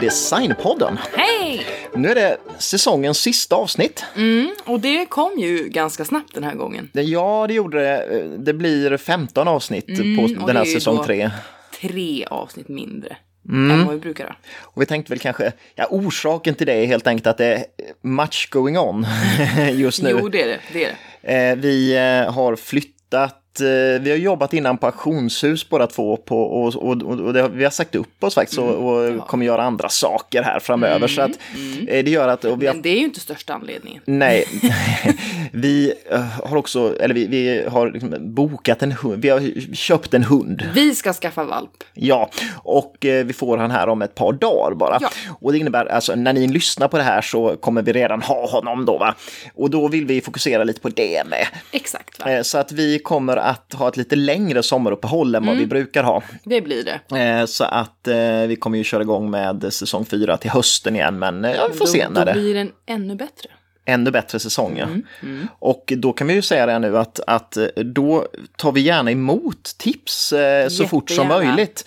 Designpodden. Hej! Nu är det säsongens sista avsnitt. Mm, och det kom ju ganska snabbt den här gången. Ja, det gjorde det. Det blir 15 avsnitt Mm, på den här säsong då- 3. Tre avsnitt mindre Mm. än vad vi brukar ha. Och vi tänkte väl kanske, ja orsaken till det är helt enkelt att det är much going on just nu. Jo, det är det. det, är det. Eh, vi eh, har flyttat, vi har jobbat innan på auktionshus båda två på, och, och, och, och det, vi har sagt upp oss faktiskt och, och Mm, ja. kommer göra andra saker här framöver. Så att eh, det gör att, och har Men det är ju inte största anledningen. Nej, vi eh, har också, eller vi, vi har liksom bokat en hund, vi har köpt en hund. Vi ska skaffa valp. Ja, och eh, vi får han här om ett par dagar bara. Ja. Och det innebär, alltså när ni lyssnar på det här så kommer vi redan ha honom då va. Och då vill vi fokusera lite på det med. Exakt, va? Eh, Så att vi kommer att ha ett lite längre sommaruppehåll än vad vi brukar ha. Det blir det. Eh, Så att eh, vi kommer ju köra igång med säsong 4 till hösten igen, men eh, ja, vi får då, se när då det blir den ännu bättre. ännu bättre säsonger. Mm, Och då kan vi ju säga det nu att, att då tar vi gärna emot tips eh, så fort som möjligt.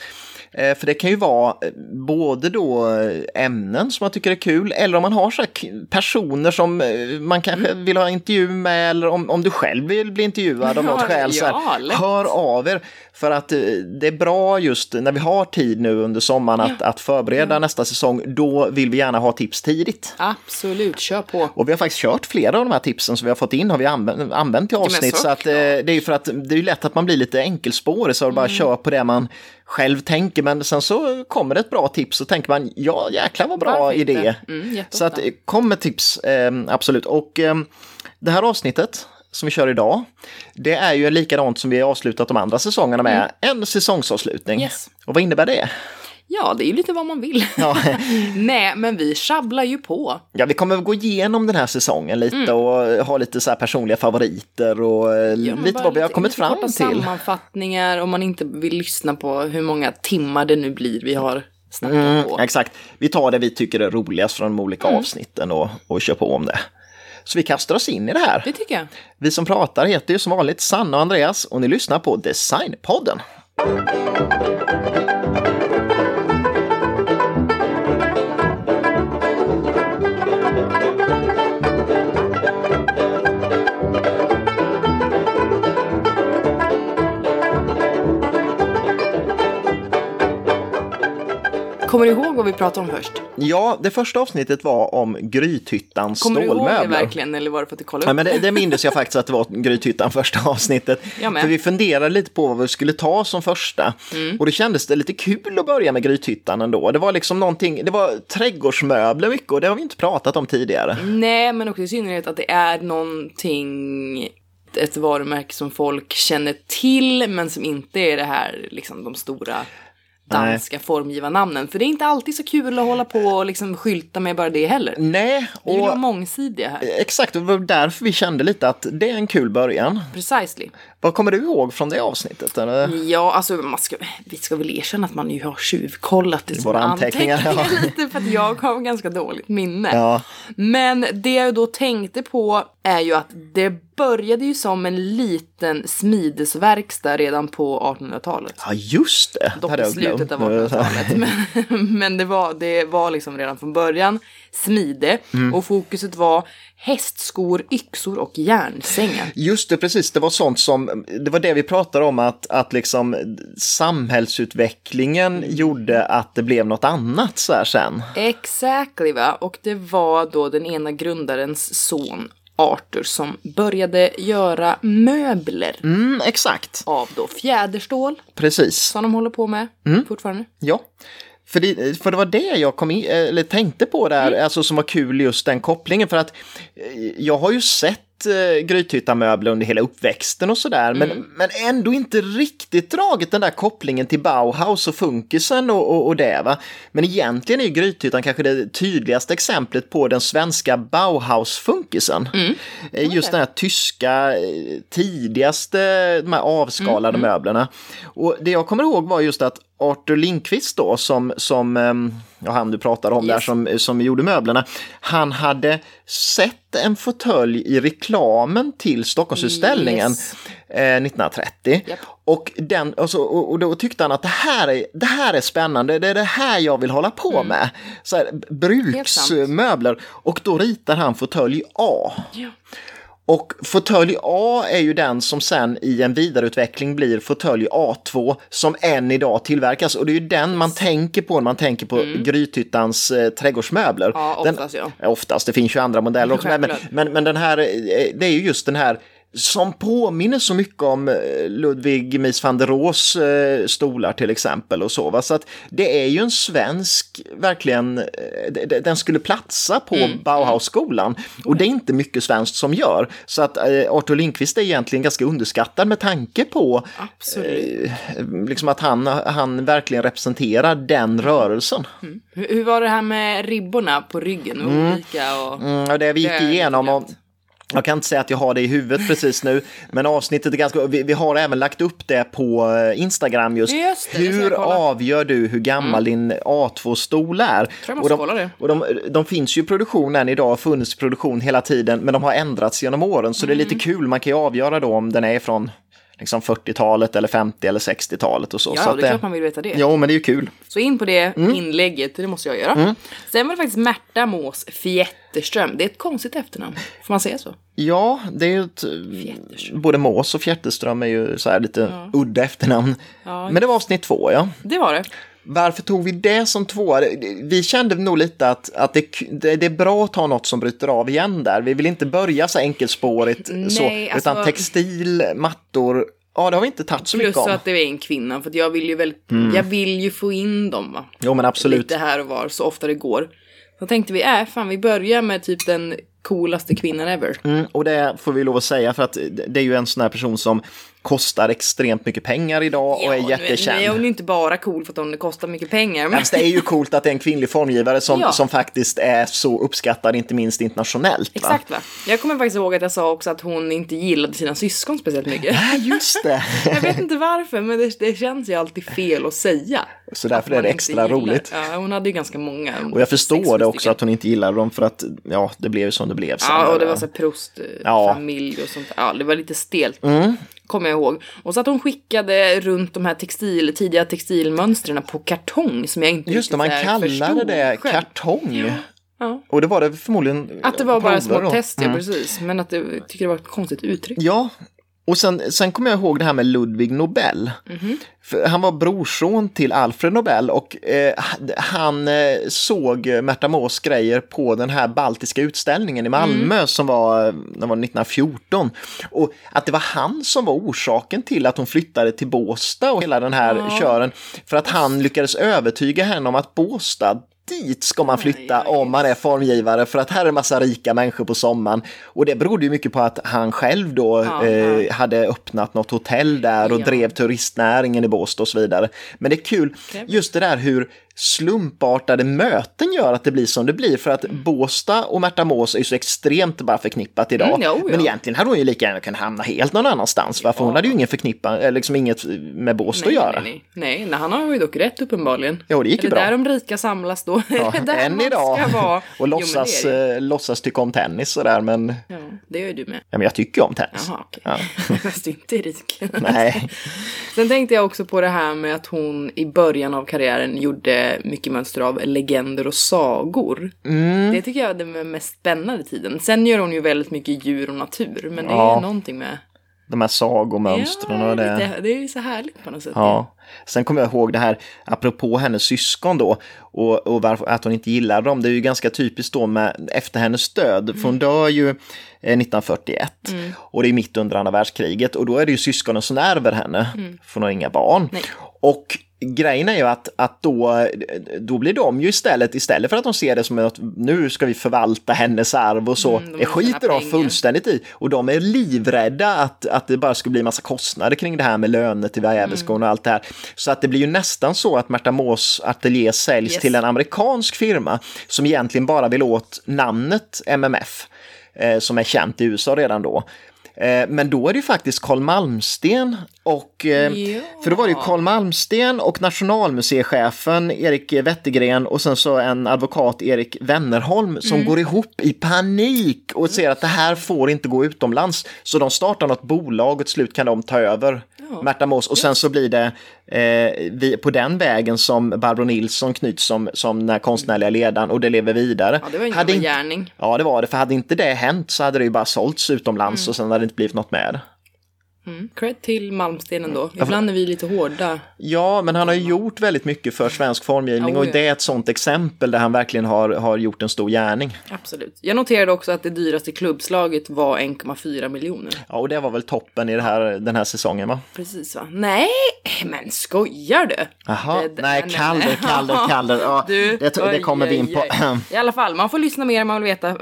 Eh, För det kan ju vara eh, både då eh, ämnen som man tycker är kul eller om man har så personer som man kanske Mm. vill ha intervju med eller om, om du själv vill bli intervjuad av något Ja, skäl. Så här, ja, hör av er. För att det är bra just när vi har tid nu under sommaren att, att förbereda nästa säsong. Då vill vi gärna ha tips tidigt. Absolut, kör på. Och vi har faktiskt kört flera av de här tipsen som vi har fått in har vi använt, använt men avsnitt. så att, eh, såklart. det är ju för att det är lätt att man blir lite enkelspårig så bara Mm. kör på det man själv tänker. Men sen så kommer det ett bra tips och tänker man ja jäklar vad bra Varför idé. Mm, så att kom med tips, eh, absolut. Och eh, det här avsnittet som vi kör idag, det är ju likadant som vi har avslutat de andra säsongerna med, en säsongsavslutning. Mm. Yes. Och vad innebär det? Ja, det är ju lite vad man vill. Ja. Nej, men vi sjabblar ju på. Ja, vi kommer gå igenom den här säsongen lite och ha lite så personliga favoriter och eh, Mm. Ja, lite vad vi har kommit lite fram till. sammanfattningar om man inte vill lyssna på hur många timmar det nu blir vi har snackat Mm, på. exakt. Vi tar det vi tycker är roligast från de olika Mm. avsnitten och, och kör på om det. Så vi kastar oss in i det här. Det tycker jag. Vi som pratar heter ju som vanligt Sanna och Andreas och ni lyssnar på Designpodden. Kommer du ihåg vad vi pratade om först? Ja, det första avsnittet var om Grythyttans Kommer du ihåg det stålmöbler. verkligen eller var det för att du kollade Ja, upp? men det, det minns jag faktiskt att det var Grythyttan första avsnittet. För vi funderade lite på vad vi skulle ta som första. Mm. Och det kändes det lite kul att börja med Grythyttan ändå. Det var liksom någonting, det var trädgårdsmöbler mycket och det har vi inte pratat om tidigare. Nej, men också i synnerhet att det är någonting, ett varumärke som folk känner till, men som inte är det här, liksom de stora danska formgivarnamnen. För det är inte alltid så kul att hålla på och liksom skylta med bara det heller. Nej, Vi vill vara och mångsidiga här. exakt, och det var därför vi kände lite att det är en kul början. Precisely. Vad kommer du ihåg från det avsnittet? Eller? Ja, alltså man ska, vi ska väl erkänna att man ju har tjuvkollat i våra sina anteckningar, ja. lite för att jag har ganska dåligt minne. Ja. Men det jag då tänkte på är ju att det började ju som en liten smidesverkstad redan på 1800-talet. Ja, just det. Dock i slutet av 1800-talet. Men, men det, var, det var liksom redan från början smide Mm. och fokuset var hästskor, yxor och järnsängar. Just det, precis. Det var sånt som, det var det vi pratade om att, att liksom samhällsutvecklingen Mm. gjorde att det blev något annat så här sen. Exactly va, och det var då den ena grundarens son Arthur som började göra möbler Mm, exakt, av då fjäderstål precis. som de håller på med Mm. fortfarande. Ja. För det, för det var det jag kom in, eller tänkte på där, Mm. alltså som var kul just den kopplingen. För att eh, jag har ju sett eh, Grythyttan-möbler under hela uppväxten och sådär, men, Mm. men ändå inte riktigt dragit den där kopplingen till Bauhaus och funkisen och, och, och det. Va? Men egentligen är ju Grythyttan kanske det tydligaste exemplet på den svenska Bauhaus-funkisen. Eh, Just den här tyska, eh, tidigaste, de här avskalade möblerna. Och det jag kommer ihåg var just att Arthur Lindqvist då, som, som ehm, ja, han du pratade om där Yes. som, som gjorde möblerna, han hade sett en fåtölj i reklamen till Stockholmsutställningen Yes. eh, 1930. Japp. Och, den, och, så, och, då tyckte han att det här, är, det här är spännande, det är det här jag vill hålla på med. Så här, bruksmöbler. Och då ritar han fåtölj A. Ja. Och fåtölj A är ju den som sen i en vidareutveckling blir fåtölj A2 som än idag tillverkas. Och det är ju den man tänker på när man tänker på Grythyttans eh, trädgårdsmöbler. Mm. Ja, den, oftast, ja. Oftast, det finns ju andra modeller också. Men, men, men den här, eh, det är ju just den här som påminner så mycket om eh, Ludwig Mies van der Rohes eh, stolar till exempel och så. Va? Så att det är ju en svensk, verkligen, eh, den skulle platsa på Mm. Bauhausskolan. Och det är inte mycket svenskt som gör. Så att Arthur Lindqvist är egentligen ganska underskattad med tanke på eh, liksom att han, han verkligen representerar den rörelsen. Hur, hur var det här med ribborna på ryggen? Olika och... Mm, och det vi gick igenom och jag kan inte säga att jag har det i huvudet precis nu, men avsnittet är ganska... Vi, vi har även lagt upp det på eh, Instagram just. Just det, hur jag. Mm. avgör du hur gammal din A2-stol är? jag måste och de, kolla det. Och de, de finns ju i produktion än idag, funnits i produktion hela tiden, men de har ändrats genom åren, så det är Mm. lite kul. Man kan ju avgöra då om den är från liksom 40-talet eller 50 eller 60-talet och så. Ja, så det är klart man vill veta det. Jo, men det är ju kul. Så in på det Mm. inlägget, det måste jag göra. Sen var det faktiskt Märta Mås Fjätterström. Det är ett konstigt efternamn. Får man säga så? Ja, det är ju ett, både Mås och Fjätterström är ju så här lite udda efternamn. Ja, Men det var avsnitt två, ja. Det var det. Varför tog vi det som tvåa? Vi kände nog lite att, att det, det, är bra att ha något som bryter av igen där. Vi vill inte börja så enkelspårigt så, Nej, alltså- utan textil, mattor, ja det har vi inte tagit så Plus mycket om. att det är en kvinna. För jag vill ju väl, jag vill ju få in dem va. Jo men absolut. Lite här och var, så ofta det går. Så tänkte vi, äh fan vi börjar med typ den coolaste kvinnan ever. Mm, och det får vi lov att säga för att det är ju en sån här person som kostar extremt mycket pengar idag och är nu- jättekänd. Hon är ju inte bara cool för att hon kostar mycket pengar. Men... Fast det är ju coolt att det är en kvinnlig formgivare som, Ja. som faktiskt är så uppskattad, inte minst internationellt. Exakt va. Jag kommer faktiskt ihåg att jag sa också att hon inte gillade sina syskon speciellt mycket. Ja, just det. Jag vet inte varför, men det, det känns ju alltid fel att säga. Så därför är det extra roligt. Ja, hon hade ju ganska många. Och jag förstår det också stycken. att hon inte gillade dem för att ja, det blev ju som det blev. sen. Ja, och det var så här eh, Ja. familj och sånt. Ja, det var lite stelt. Mm. Kommer jag ihåg. Och så att hon skickade runt de här textil, tidiga textilmönstren på kartong som jag inte Just det, man kallade det själv. kartong. Ja. Och det var det förmodligen Att det var bara små då. test, ja Mm. precis. Men att det, tycker det var ett konstigt uttryck. Ja, och sen, sen kommer jag ihåg det här med Ludvig Nobel. Mhm. För han var brorson till Alfred Nobel och eh, han eh, såg Märta Mås grejer på den här baltiska utställningen i Malmö Mm. som var, den var 1914. Och att det var han som var orsaken till att hon flyttade till Båstad och hela den här Ja. kören. För att han lyckades övertyga henne om att Båstad Dit ska man flytta Aj, aj. om man är formgivare för att här är en massa rika människor på sommaren. Och det berodde ju mycket på att han själv då Ja, eh, hade öppnat något hotell där och Ja. drev turistnäringen i Båstad och så vidare. Men det är kul, just det där hur slumpartade möten gör att det blir som det blir. För att Båstad och Märta Mås är ju så extremt bara förknippat idag. Mm, jo, Men ja. egentligen hade hon ju lika gärna kunnat hamna helt någon annanstans. Va? För hon hade ju ingen förknippa, liksom inget med Båstad att göra. Nej, nej, nej. nej, han har ju dock rätt uppenbarligen. Jo, det gick är ju det bra. där de rika samlas då? Ja, är det där än idag. ska vara? Och Jo, men låtsas, det är det. eh, låtsas tycka om tennis sådär, men, Ja, det gör ju du med. ja, men jag tycker om tennis. Jaha, okej. Ja. Fast du inte är rik. Nej. Sen tänkte jag också på det här med att hon i början av karriären gjorde mycket mönster av legender och sagor. Mm. Det tycker jag är den mest spännande tiden. Sen gör hon ju väldigt mycket djur och natur, men det Ja. är någonting med... De här sagomönstren och det. lite, det är ju så härligt på något sätt. Ja. Sen kommer jag ihåg det här, apropå hennes syskon då, och, och varför, att hon inte gillar dem. Det är ju ganska typiskt då med efter hennes död, för hon dör ju eh, 1941 och det är mitt under andra världskriget och då är det ju syskonen som ärver henne, för hon har inga barn. Nej. Och grejen är ju att, att då, då blir de ju istället, istället för att de ser det som att nu ska vi förvalta hennes arv och så, Mm, de det skiter de fullständigt i. Och de är livrädda att, att det bara skulle bli massa kostnader kring det här med löner till väverskon Mm. och allt det här. Så att det blir ju nästan så att Märta Mås ateljé säljs Yes. till en amerikansk firma som egentligen bara vill åt namnet MMF, eh, som är känt i USA redan då. Eh, men då är det ju faktiskt Carl Malmsten och eh, Ja. för då var det ju Carl Malmsten och Nationalmuseichefen Erik Wettergren och sen så en advokat Erik Wennerholm som Mm. går ihop i panik och ser att det här får inte gå utomlands. Så de startar något bolag och till slut kan de ta över Ja. Märta Mås och sen så blir det eh, vi, på den vägen som Barbro Nilsson knyts som, som den här konstnärliga ledaren och det lever vidare. Ja, det var en gärning. Ja, det var det. För hade inte det hänt så hade det ju bara sålts utomlands och sen hade det inte blivit något med. Mm. Cred till Malmstenen då. Ibland är vi lite hårda. Ja, men han har ju gjort väldigt mycket för svensk formgivning och det är ett sånt exempel där han verkligen har, har gjort en stor gärning. Absolut. Jag noterade också att det dyraste klubbslaget var 1,4 miljoner. Ja, och det var väl toppen i det här, den här säsongen, va? Precis va? Nej, men skojar du? Jaha, Det- nej, nej. Calder, Calder. Ja, Du, det, det oj, kommer vi in på. I alla fall, man får lyssna mer om man vill veta eh,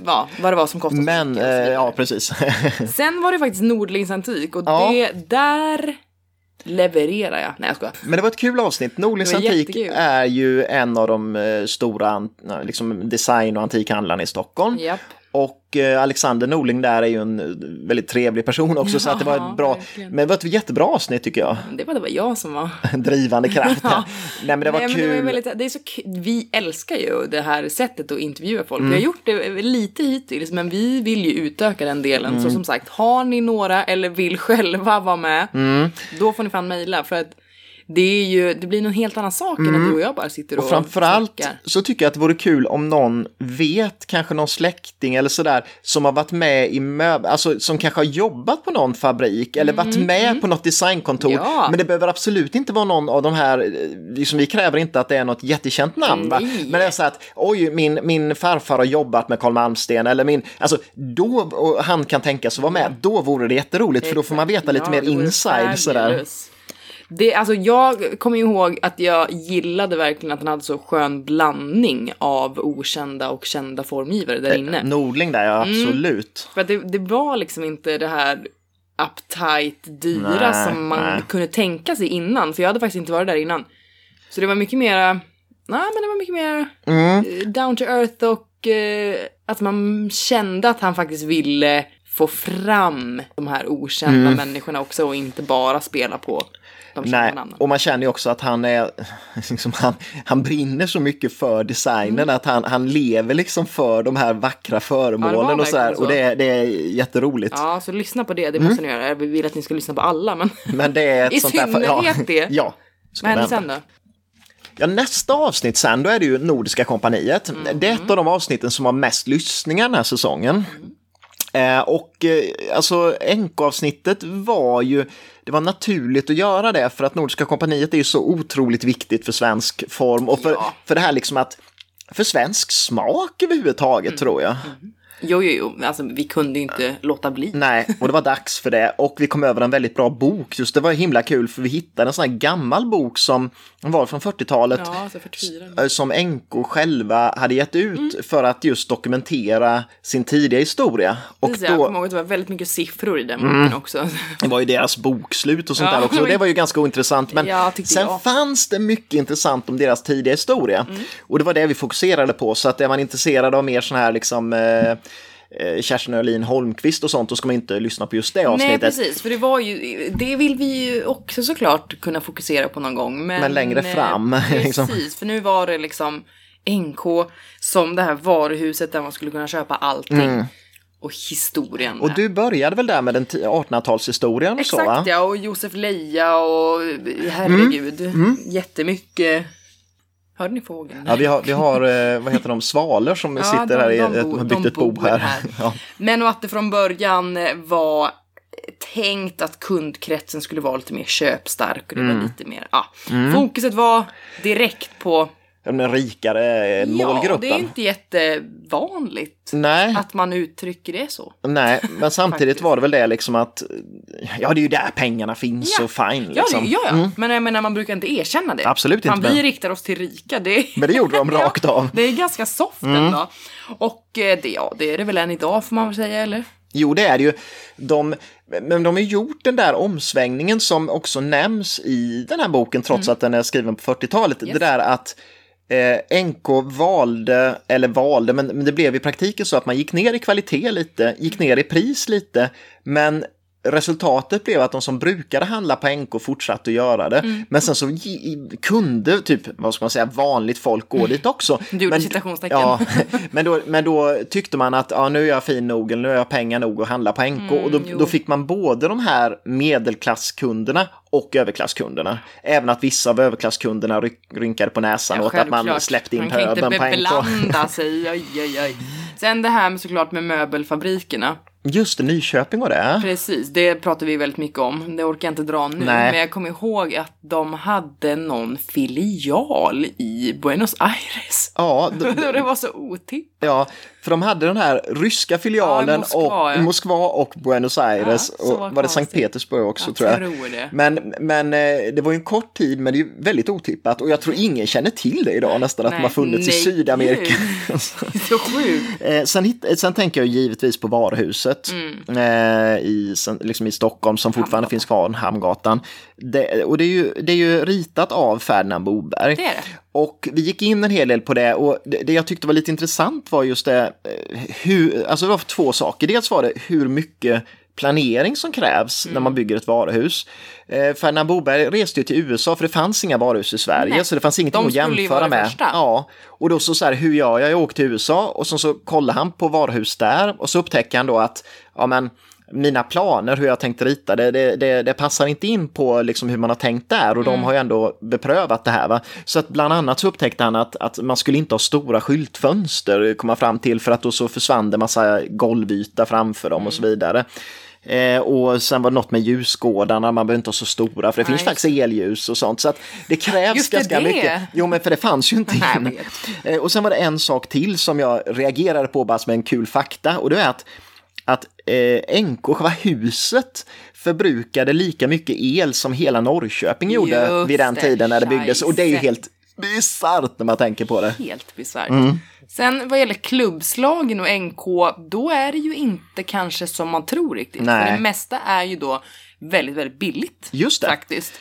vad, vad det var som kostade Men, eh, ja, precis. Sen var det faktiskt Nordlings antik och Ja. det, där levererar jag. Nej jag skojar. Men det var ett kul avsnitt. Var Antik jättekul. är ju en av de eh, stora liksom, design och antikhandlarna i Stockholm. Japp. Och eh, Alexander Norling där är ju en eh, väldigt trevlig person också, så att det var Ja, ett bra, verkligen. men det var ett jättebra avsnitt tycker jag. Det var det var jag som var drivande kraft. Ja. Nej men det var Nej, kul. det, var väldigt, det är så. Vi älskar ju det här sättet att intervjua folk. Mm. Vi har gjort det lite hittills, men vi vill ju utöka den delen. Mm. Så som sagt, har ni några eller vill själva vara med, Mm. då får ni fan mejla. För att det, är ju, det blir någon helt annan sak än att du och jag bara sitter och, Mm. Och framförallt snackar. så tycker jag att det vore kul om någon vet, kanske någon släkting eller sådär, som har varit med i möbel, alltså som kanske har jobbat på någon fabrik eller varit med på något designkontor. Mm, Ja. Men det behöver absolut inte vara någon av de här, liksom vi kräver inte att det är något jättekänt namn. Men det är så att, oj, min, min farfar har jobbat med Carl Malmsten eller min, alltså då, och han kan tänka sig vara med, då vore det jätteroligt för då får man veta lite Ja, mer inside sådär. fabulous. Det, alltså jag kommer ihåg att jag gillade verkligen att han hade så skön blandning av okända och kända formgivare där inne. Nordling där, ja Mm. absolut. För att det, det var liksom inte det här uptight, dyra Nej, som man nej. kunde tänka sig innan. För jag hade faktiskt inte varit där innan. Så det var mycket mera, nej men det var mycket mer Mm. eh, down to earth och eh, att man kände att han faktiskt ville få fram de här okända människorna också och inte bara spela på Nej, och man känner ju också att han är, liksom, han, han brinner så mycket för designen Mm. att han, han lever liksom för de här vackra föremålen och så här. så. Och det, är- det är jätteroligt. Ja, så lyssna på det, det måste ni göra. Jag vill att ni ska lyssna på alla, men Men det är ett I synnerhet det. Ja. vad händer sen då? Ja, nästa avsnitt sen, då är det ju Nordiska kompaniet. Mm. Det är ett av de avsnitten som har mest lyssningar den här säsongen. Eh, och eh, alltså NK-avsnittet var ju, det var naturligt att göra det för att Nordiska kompaniet är ju så otroligt viktigt för svensk form och för, Ja. för det här liksom att, för svensk smak överhuvudtaget Mm. tror jag. Jo, jo, jo, alltså vi kunde ju inte låta bli. Nej, och det var dags för det. Och vi kom över en väldigt bra bok. Just det var himla kul för vi hittade en sån här gammal bok som var från 40-talet. Ja, alltså 44. eh, som NK själva hade gett ut Mm. för att just dokumentera sin tidiga historia. Och Precis, jag kommer då, Mm. ihåg att det var väldigt mycket siffror i den boken också. det var ju deras bokslut och sånt Ja, där också. Och det var ju ganska ointressant. Men Ja, sen jag. fanns det mycket intressant om deras tidiga historia. Mm. Och det var det vi fokuserade på. Så att är man intresserad av mer sån här liksom eh, Kerstin Öhlin Holmqvist och sånt, då ska man inte lyssna på just det avsnittet. Nej, precis, för det var ju, det vill vi ju också såklart kunna fokusera på någon gång. Men, Men längre eh, fram, liksom. Precis, för nu var det liksom NK som det här varuhuset där man skulle kunna köpa allting. Och historien. Mm. Och du började väl där med den ti- 1800-talshistorien och så va? Exakt ja, och Josef Leja och herregud, Mm. jättemycket. Hörde ni fågeln? Ja, vi har, vi har eh, vad heter de, svalor som Ja, sitter de- här i, de ett- bor- har byggt de ett bo här. här. Ja. Men och att det från början var tänkt att kundkretsen skulle vara lite mer köpstark och det Mm. var lite mer, ja. Fokuset var direkt på, Den rikare eh, ja, målgruppen. det är inte jättevanligt Nej, att man uttrycker det så. nej, men samtidigt var det väl det liksom att, ja det är ju där pengarna finns Ja. och fine Ja, liksom. ja, ja. men jag menar man brukar inte erkänna det. Absolut inte, Vi men- riktar oss till rika, det Men det gjorde de rakt av. Mm. Det är ganska soft ändå. Och eh, det, ja, det är det väl än idag får man väl säga, eller? Jo, det är det ju. De, men de har gjort den där omsvängningen som också nämns i den här boken, trots att den är skriven på 40-talet. Yes. Det där att Eh, NK valde, eller valde, men, men det blev i praktiken så att man gick ner i kvalitet lite, gick ner i pris lite, men resultatet blev att de som brukade handla på NK fortsatte att göra det. Mm. Men sen så kunde typ, vad ska man säga, vanligt folk gå dit också. Du gjorde men, citationstecken. Ja, men, då, men då tyckte man att ja, nu är jag fin nog, eller nu har jag pengar nog att handla på NK. Mm, och då, då, fick man både de här medelklasskunderna och överklasskunderna. Även att vissa av överklasskunderna rynkade på näsan ja, åt att man släppte in pöbeln på NK. Man kan inte beblanda sig, oj, oj, oj. Sen det här med såklart med möbelfabrikerna. Just det, Nyköping och det. Precis, det pratar vi väldigt mycket om. Det orkar jag inte dra nu. Nej. Men jag kommer ihåg att de hade någon filial i Buenos Aires. Ja. Det, det var så otippat. Ja, för de hade den här ryska filialen ja, i Moskva, och, ja. Moskva och Buenos Aires. Ja, och var det Sankt Petersburg också jag tror jag. Tror det. Men, men eh, det var ju en kort tid men det är väldigt otippat och jag tror ingen känner till det idag nästan att de har funnits nej, i Sydamerika. så sjukt. Eh, sen, sen tänker jag givetvis på varuhuset mm. eh, i, liksom i Stockholm som fortfarande Hamngatan. finns kvar, Hamngatan. Det, och det är, ju, det är ju ritat av Ferdinand Boberg. Det är det. Och vi gick in en hel del på det och det, det jag tyckte var lite intressant var just det, eh, hur, alltså det var två saker. Dels var det hur mycket planering som krävs mm. när man bygger ett varuhus. Eh, Ferdinand Boberg reste ju till USA för det fanns inga varuhus i Sverige Nej. så det fanns ingenting De att jämföra med. Första. Ja, och då så, så här, hur gör jag? Jag åker till USA och så, så kollar han på varuhus där och så upptäcker han då att ja men mina planer, hur jag tänkte rita det, det, det, det passar inte in på liksom hur man har tänkt där och mm. de har ju ändå beprövat det här. Va? Så att bland annat så upptäckte han att, att man skulle inte ha stora skyltfönster komma fram till för att då så försvann det massa golvyta framför dem och så mm. vidare. Eh, och sen var det något med ljusgårdarna, man behöver inte ha så stora för det Nej. finns faktiskt elljus och sånt. Så att det krävs Just ganska det. mycket. Jo men för det fanns ju inte in. Eh, och sen var det en sak till som jag reagerade på bara som en kul fakta och det är att att eh, huset, förbrukade lika mycket el som hela Norrköping gjorde Just vid den tiden när det byggdes. Och det är ju helt bisarrt när man tänker på det. Helt bisarrt. Mm. Sen vad gäller klubbslagen och NK, då är det ju inte kanske som man tror riktigt. Nej. För det mesta är ju då väldigt, väldigt billigt. Just det. Faktiskt.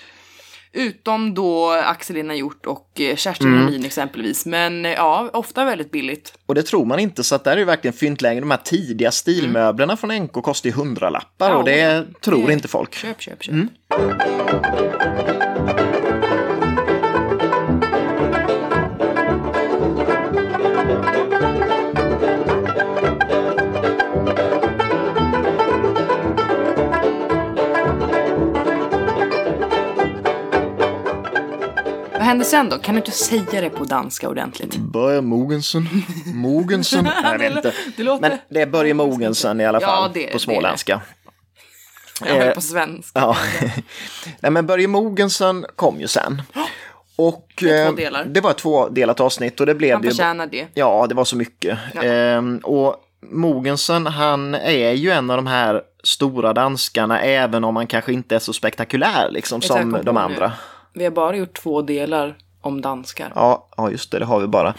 Utom då Axelina Hjort och eh, Kerstin mm. Melin exempelvis. Men eh, ja, ofta väldigt billigt. Och det tror man inte, så att där är ju verkligen fyndlägen. De här tidiga stilmöblerna mm. från NK kostar ju hundralappar ja, och det tror det... inte folk. Köp, köp, köp. Mm. Hände sen då? Kan du inte säga det på danska ordentligt? Börje Mogensen. Mogensen. Jag vet inte. Det låter... Men det är Börje Mogensen i alla fall ja, det, på småländska. Jag höll på svenska. Ja. Nej, men Börje Mogensen kom ju sen. Och det, två delar. det var ett tvådelat avsnitt och det blev Han förtjänar det. Ja, det var så mycket. Ja. Ehm, och Mogensen, han är ju en av de här stora danskarna, även om han kanske inte är så spektakulär liksom, som de andra. Nu. Vi har bara gjort två delar om danskar. Ja, ja just det, det har vi bara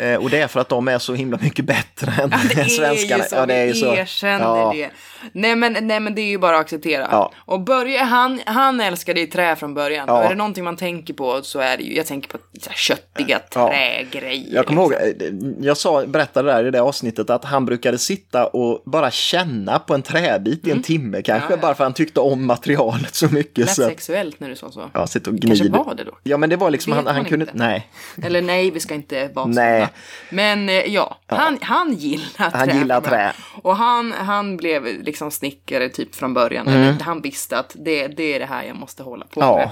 eh, och det är för att de är så himla mycket bättre än ja, svenskarna. Så, ja, det är ju så. erkänner ja. det. Nej men, nej men det är ju bara att acceptera. Ja. Och Börje, han, han älskade ju trä från början. Ja. Och är det någonting man tänker på så är det ju, jag tänker på så här, köttiga trägrejer. Jag kommer liksom. ihåg, jag sa, berättade där i det avsnittet att han brukade sitta och bara känna på en träbit mm. i en mm. timme kanske. Bara för att han tyckte om materialet så mycket. Lät så. sexuellt när du sa så. Ja, sitta och gnida. Kanske var det då. Ja men det var liksom, han, han kunde, inte. nej. Eller nej, vi ska inte vara Nej. Men eh, ja, han, han gillar trä. Han gillar trä. Och han, han blev liksom snickare typ från början. Mm. Han visste att det, det är det här jag måste hålla på ja. med.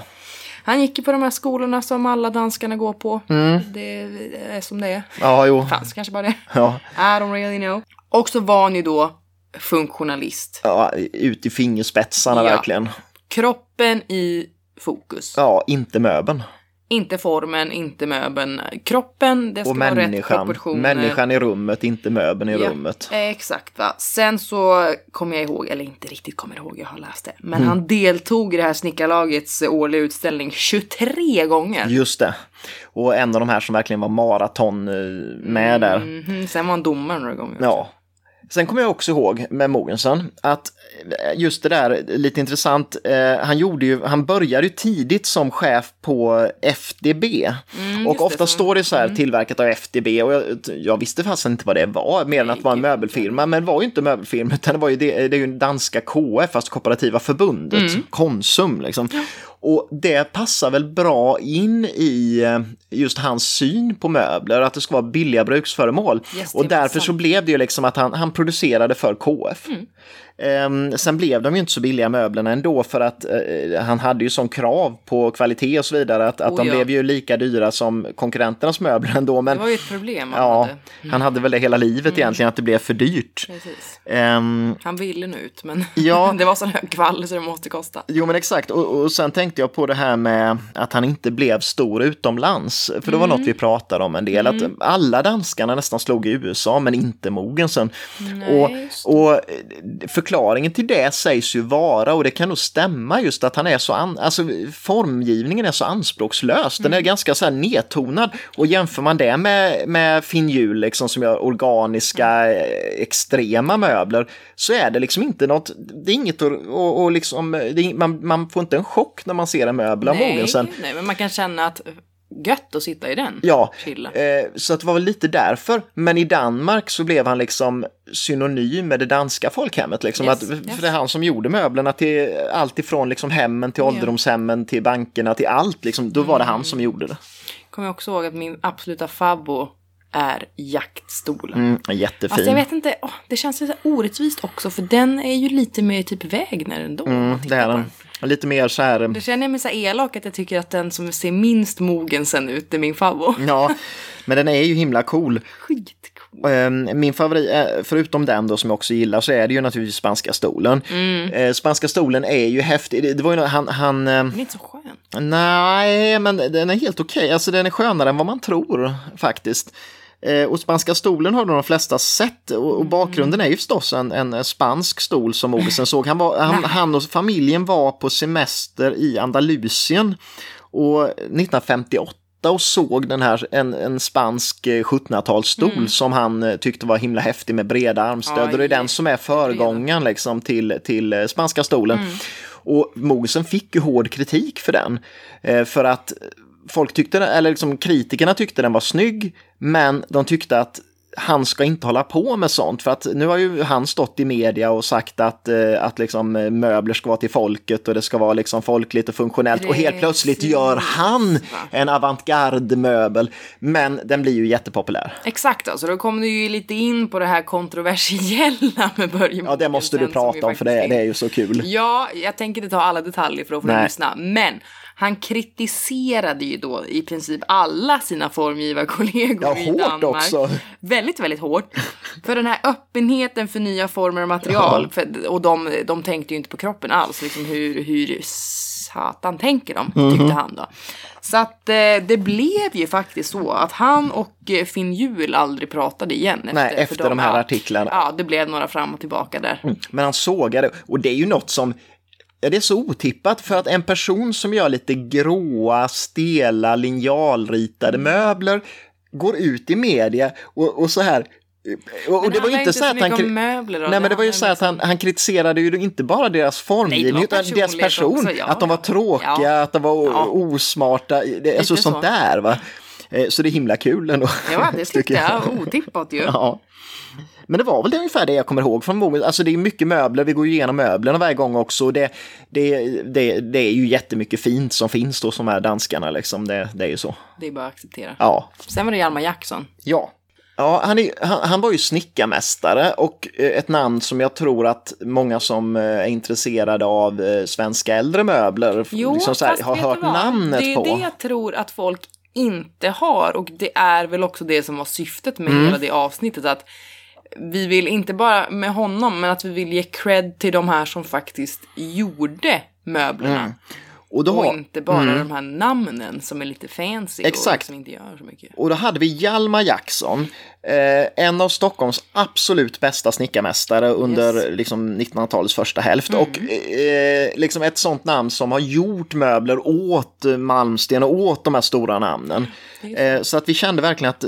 Han gick ju på de här skolorna som alla danskarna går på. Mm. Det är som det är. Ja, jo. Fanns kanske bara det. Ja. I don't really know. Och så var ju då funktionalist. Ja, ut i fingerspetsarna ja. verkligen. Kroppen i fokus. Ja, inte möbeln. Inte formen, inte möbeln. Kroppen, det ska och vara rätt proportioner. Människan i rummet, inte möbeln i ja, rummet. Exakt. Va? Sen så kommer jag ihåg, eller inte riktigt kommer ihåg, jag har läst det. Men mm. han deltog i det här snickarlagets årliga utställning 23 gånger. Just det. Och en av de här som verkligen var maraton eh, med där. Mm, sen var han domare några gånger. Ja. Sen kommer jag också ihåg med Mogensen att eh, just det där, lite intressant, eh, han, gjorde ju, han började ju tidigt som chef på FDB. Mm, och det, ofta som- står det så här tillverkat av FDB och jag, jag visste fast inte vad det var, mer än att det var en möbelfirma. Men det var ju inte en möbelfirma utan det var ju det, det är ju danska KF, fast Kooperativa förbundet, Mm. Konsum liksom. Och det passar väl bra in i eh, just hans syn på möbler, att det ska vara billiga bruksföremål. Yes, det och är därför så blev det ju liksom att han, han producerade för KF. Mm. Ehm, sen blev de ju inte så billiga möblerna ändå för att eh, han hade ju sån krav på kvalitet och så vidare att, att Oh, de ja. blev ju lika dyra som konkurrenternas möbler ändå. Men Det var ju ett problem han ja, hade. han hade väl det hela livet Mm. egentligen att det blev för dyrt. Ehm, Han ville nu ut men Ja. det var så hög kvall så det måste kosta. Jo men exakt, och, och sen tänkte jag på det här med att han inte blev stor utomlands. För det var Mm. något vi pratade om en del, att alla danskarna nästan slog i USA men inte Mogensen. Nej, Och, och eh, förklaringen till det sägs ju vara, och det kan nog stämma just att han är så, an, alltså formgivningen är så anspråkslös, den är Mm. ganska så här nedtonad. Och jämför man det med, med Finn Hjul liksom som gör organiska, eh, extrema möbler, så är det liksom inte något, det är inget och, och liksom, är, man, man får inte en chock när man ser en möbel av Mogensen. nej, men man kan känna att gött att sitta i den. Ja, eh, så att det var väl lite därför. Men i Danmark så blev han liksom synonym med det danska folkhemmet. Liksom. Yes, att, yes. För det är han som gjorde möblerna till allt ifrån liksom hemmen till ålderdomshemmen till bankerna till allt. Liksom. Då var det han som gjorde det. Kommer jag också ihåg att min absoluta favvo är jaktstolen. Mm, jättefin. Fast jag vet inte, åh, det känns lite orättvist också för den är ju lite mer typ Wägner ändå. Mm, det är den. Lite mer så här... Det känner jag mig så elak att jag tycker att den som ser minst mogen sen ut är min favvo. Ja, men den är ju himla cool. Skitcool. Eh, Min favorit, eh, förutom den då som jag också gillar, så är det ju naturligtvis spanska stolen. Mm. Eh, Spanska stolen är ju häftig. Det- var ju nå- han, han eh, Den är inte så skön. Nej, men den är helt okej. Alltså den är skönare än vad man tror faktiskt. Eh, och spanska stolen har de flesta sett och, och bakgrunden är ju förstås en, en spansk stol som Mogensen såg. Han, var, han, han och familjen var på semester i Andalusien och 1958 och såg den här, en, en spansk eh, 1700-talsstol som han eh, tyckte var himla häftig med breda armstöd. och det är den som är föregångaren liksom, till, till eh, spanska stolen. Och Mogensen fick ju hård kritik för den. Eh, för att folk tyckte, eller liksom kritikerna tyckte den var snygg, men de tyckte att han ska inte hålla på med sånt för att nu har ju han stått i media och sagt att, eh, att liksom eh, möbler ska vara till folket och det ska vara liksom folkligt och funktionellt och helt plötsligt Precis, gör han en avantgarde-möbel. Men den blir ju jättepopulär. Exakt, alltså då kom du ju lite in på det här kontroversiella med Börje Ja, det måste du prata om för det, det är ju så kul. Ja, jag tänker inte ta alla detaljer för att få lyssna. Men han kritiserade ju då i princip alla sina formgivarkollegor Ja, i hårt Danmark. också. Väldigt, väldigt hårt. För den här öppenheten för nya former och material. För, och de, de tänkte ju inte på kroppen alls. Liksom hur, hur satan tänker de, tyckte Mhm. han då. Så att eh, det blev ju faktiskt så att han och eh, Finn Hjul aldrig pratade igen. Efter, Nej, efter de här ja, artiklarna. Ja, det blev några fram och tillbaka där. Men han sågade, och det är ju något som Ja, det är så otippat för att en person som gör lite gråa, stela, linjalritade möbler går ut i media och, och så här. Och, Men det var inte så att han... möbler. Nej, men det var ju så att han, han kritiserade ju inte bara deras formgivning utan deras person. också, ja, att de var tråkiga, Ja. att de var Ja. osmarta, det, alltså sånt så. där va. Eh, Så det är himla kul ändå. Ja, det tyckte jag. Otippat ju. Ja. Men det var väl det ungefär det jag kommer ihåg från Mogen. Alltså det är mycket möbler, vi går ju igenom möblerna varje gång också. Det, det, det, det är ju jättemycket fint som finns då som är danskarna liksom. Det, det är ju så. Det är bara att acceptera. Ja. Sen var det Hjalmar Jackson. Ja. Ja, han, är, han, han var ju snickarmästare och eh, ett namn som jag tror att många som eh, är intresserade av eh, svenska äldre möbler Jo, liksom så här, har hört vad? namnet Det är på. det jag tror att folk inte har och det är väl också det som var syftet med Mm. hela det avsnittet. Att vi vill inte bara med honom, men att vi vill ge cred till de här som faktiskt gjorde möblerna. Och, då, Och inte bara de här namnen som är lite fancy Exakt. och som inte gör så mycket. Och då hade vi Hjalmar Jackson, eh, en av Stockholms absolut bästa snickarmästare under Yes. liksom, 1900-talets första hälft. Och eh, liksom ett sånt namn som har gjort möbler åt Malmsten och åt de här stora namnen. Är Eh, så att vi kände verkligen att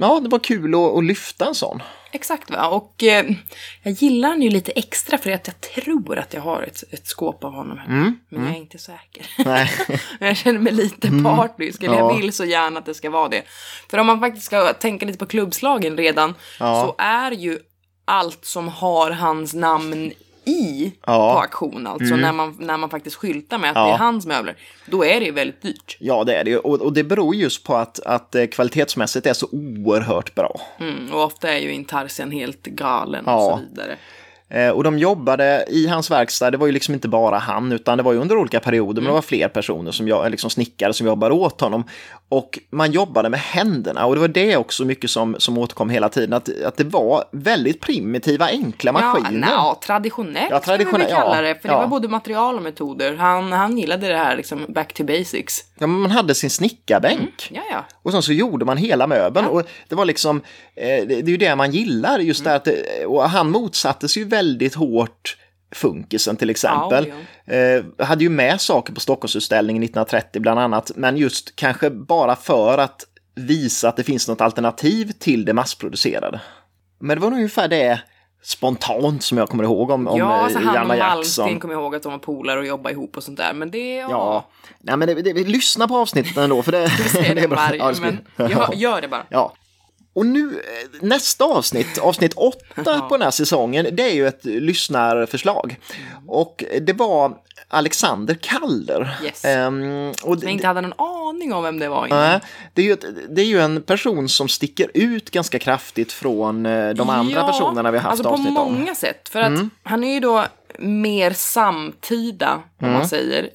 ja, det var kul att, att lyfta en sån. Exakt va. Och eh, jag gillar den ju lite extra för att jag tror att jag har ett, ett skåp av honom. Mm, Men jag är inte säker. Men jag känner mig lite partisk. Eller Ja. jag vill så gärna att det ska vara det. För om man faktiskt ska tänka lite på klubbslagen redan. Ja. Så är ju allt som har hans namn i Ja. Mm. på auktion. Alltså när, man, när man faktiskt skyltar med att Ja. det är hans möbler. Då är det väldigt dyrt. Ja, det är det ju. Och, och det beror just på att, att eh, kvalitetsmässigt är så oerhört bra. Mm, och ofta är ju intarsian helt galen Ja. och så vidare. Eh, och de jobbade i hans verkstad, det var ju liksom inte bara han, utan det var ju under olika perioder, men det var fler personer som jag, liksom snickare som jobbade åt honom. Och man jobbade med händerna, och det var det också mycket som, som återkom hela tiden, att, att det var väldigt primitiva, enkla maskiner. Ja, traditionellt Ja, vi traditionell- väl kalla ja, det. För ja. det var både material och metoder. Han, han gillade det här liksom back to basics. Ja, man hade sin snickarbänk. Ja, ja. Och sen så gjorde man hela möbeln. Och det var liksom, eh, det, är ju det man gillar, just det att, och han motsatte sig ju väldigt hårt funkisen till exempel. Ja, Eh, hade ju med saker på Stockholmsutställningen 1930 bland annat, men just kanske bara för att visa att det finns något alternativ till det massproducerade. Men det var nog ungefär det spontant som jag kommer ihåg om, om ja, alltså eh, han Janne och Jackson. Malmsten kommer ihåg att de var polare och jobbade ihop och sånt där. Men det, ja. Ja, nej men det, det, vi lyssnar på avsnittet ändå för det, Det är det bra. varje, Ja, det ska- men gör, gör det bara. Ja. Och nu, eh, nästa avsnitt, avsnitt åtta på den här säsongen, det är ju ett lyssnarförslag. Och det var Alexander Kaller. Yes. Och Men jag inte hade någon aning om vem det var innan. Nej, det, är ju ett, det är ju en person som sticker ut ganska kraftigt från eh, de andra Ja, personerna vi har haft alltså avsnitt på om. många sätt. För att han är ju då mer samtida, om man säger.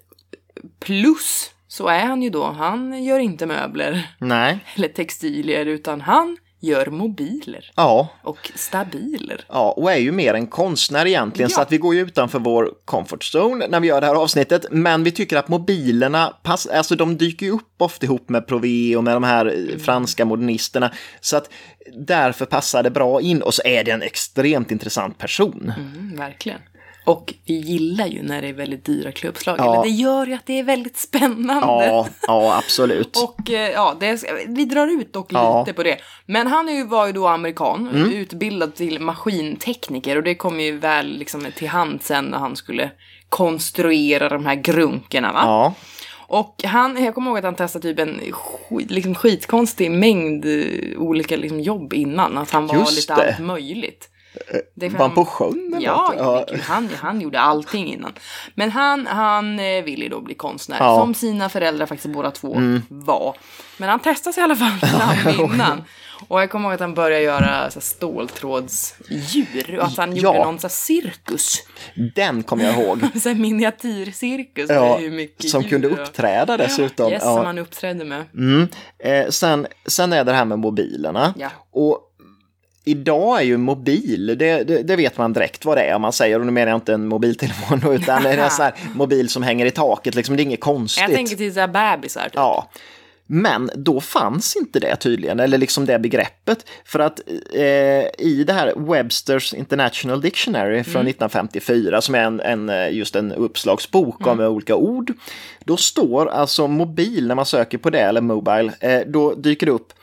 Plus så är han ju då, han gör inte möbler Nej, eller textilier utan han gör mobiler ja. och stabiler. Ja, och är ju mer en konstnär egentligen, så Ja. att vi går ju utanför vår comfort zone när vi gör det här avsnittet. Men vi tycker att mobilerna, pass, alltså de dyker ju upp ofta ihop med Prové och med de här eh, franska modernisterna. Så att därför passar det bra in och så är det en extremt intressant person. Mm, verkligen. Och vi gillar ju när det är väldigt dyra klubbslag. Ja. Det gör ju att det är väldigt spännande. Ja, ja absolut. Och eh, ja, det, vi drar ut dock Ja. Mm. lite på det. Men han är ju, var ju då amerikan, utbildad till maskintekniker och det kom ju väl liksom till hand sen när han skulle konstruera de här grunkorna va? Ja, Och han, jag kommer ihåg att han testade typ en skit, liksom skitkonstig mängd eh, olika liksom jobb innan. Att han var Just lite det. allt möjligt. Det var han på sjön eller Ja, ja. Han, han gjorde allting innan. Men han, han eh, ville ju då bli konstnär, Ja. Mm. som sina föräldrar faktiskt båda två var. Men han testade sig i alla fall fram innan. Och jag kommer ihåg att han började göra så här, ståltrådsdjur och att han Ja. gjorde någon så här, cirkus. Den kommer jag ihåg. Så här, miniatyrcirkus Ja, hur mycket som djur kunde uppträda dessutom. Yes, ja. som han uppträdde med. Mm. Eh, sen, sen är det det här med mobilerna. Ja. Och idag är ju mobil, det, det, det vet man direkt vad det är om man säger, och nu menar jag inte en mobiltelefon utan det är en sån här mobil som hänger i taket, liksom, det är inget konstigt. Jag tänker till så här bebisar. Typ. Ja. Men då fanns inte det tydligen, eller liksom det begreppet. För att eh, i det här Websters International Dictionary från 1954, som är en, en, eh, just en uppslagsbok om olika ord, då står alltså mobil, när man söker på det, eller mobile, eh, då dyker det upp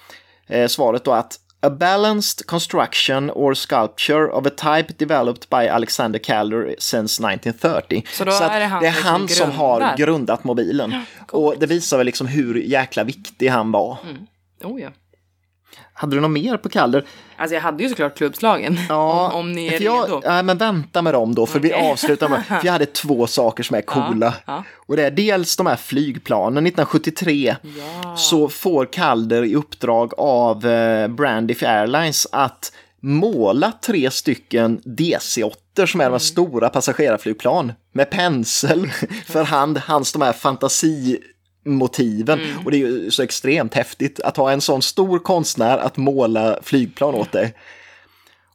eh, svaret då att A balanced construction or sculpture of a type developed by Alexander Calder since 1930. Så att är det han det är han som har grundat mobilen. och det visar väl liksom hur jäkla viktig han var. Oh, ja. Hade du något mer på Calder? Alltså jag hade ju såklart klubbslagen. Ja, om, om ni är jag, redo. Ja, men vänta med dem då, för vi Okej. avslutar med, för jag hade två saker som är coola. ja. Och det är dels de här flygplanen, 1973 Ja. så får Calder i uppdrag av eh, Brandiff Airlines att måla tre stycken DC-8 som är de här stora passagerarflygplan med pensel för hand, hans de här fantasimotiven. Och det är ju så extremt häftigt att ha en sån stor konstnär att måla flygplan åt dig.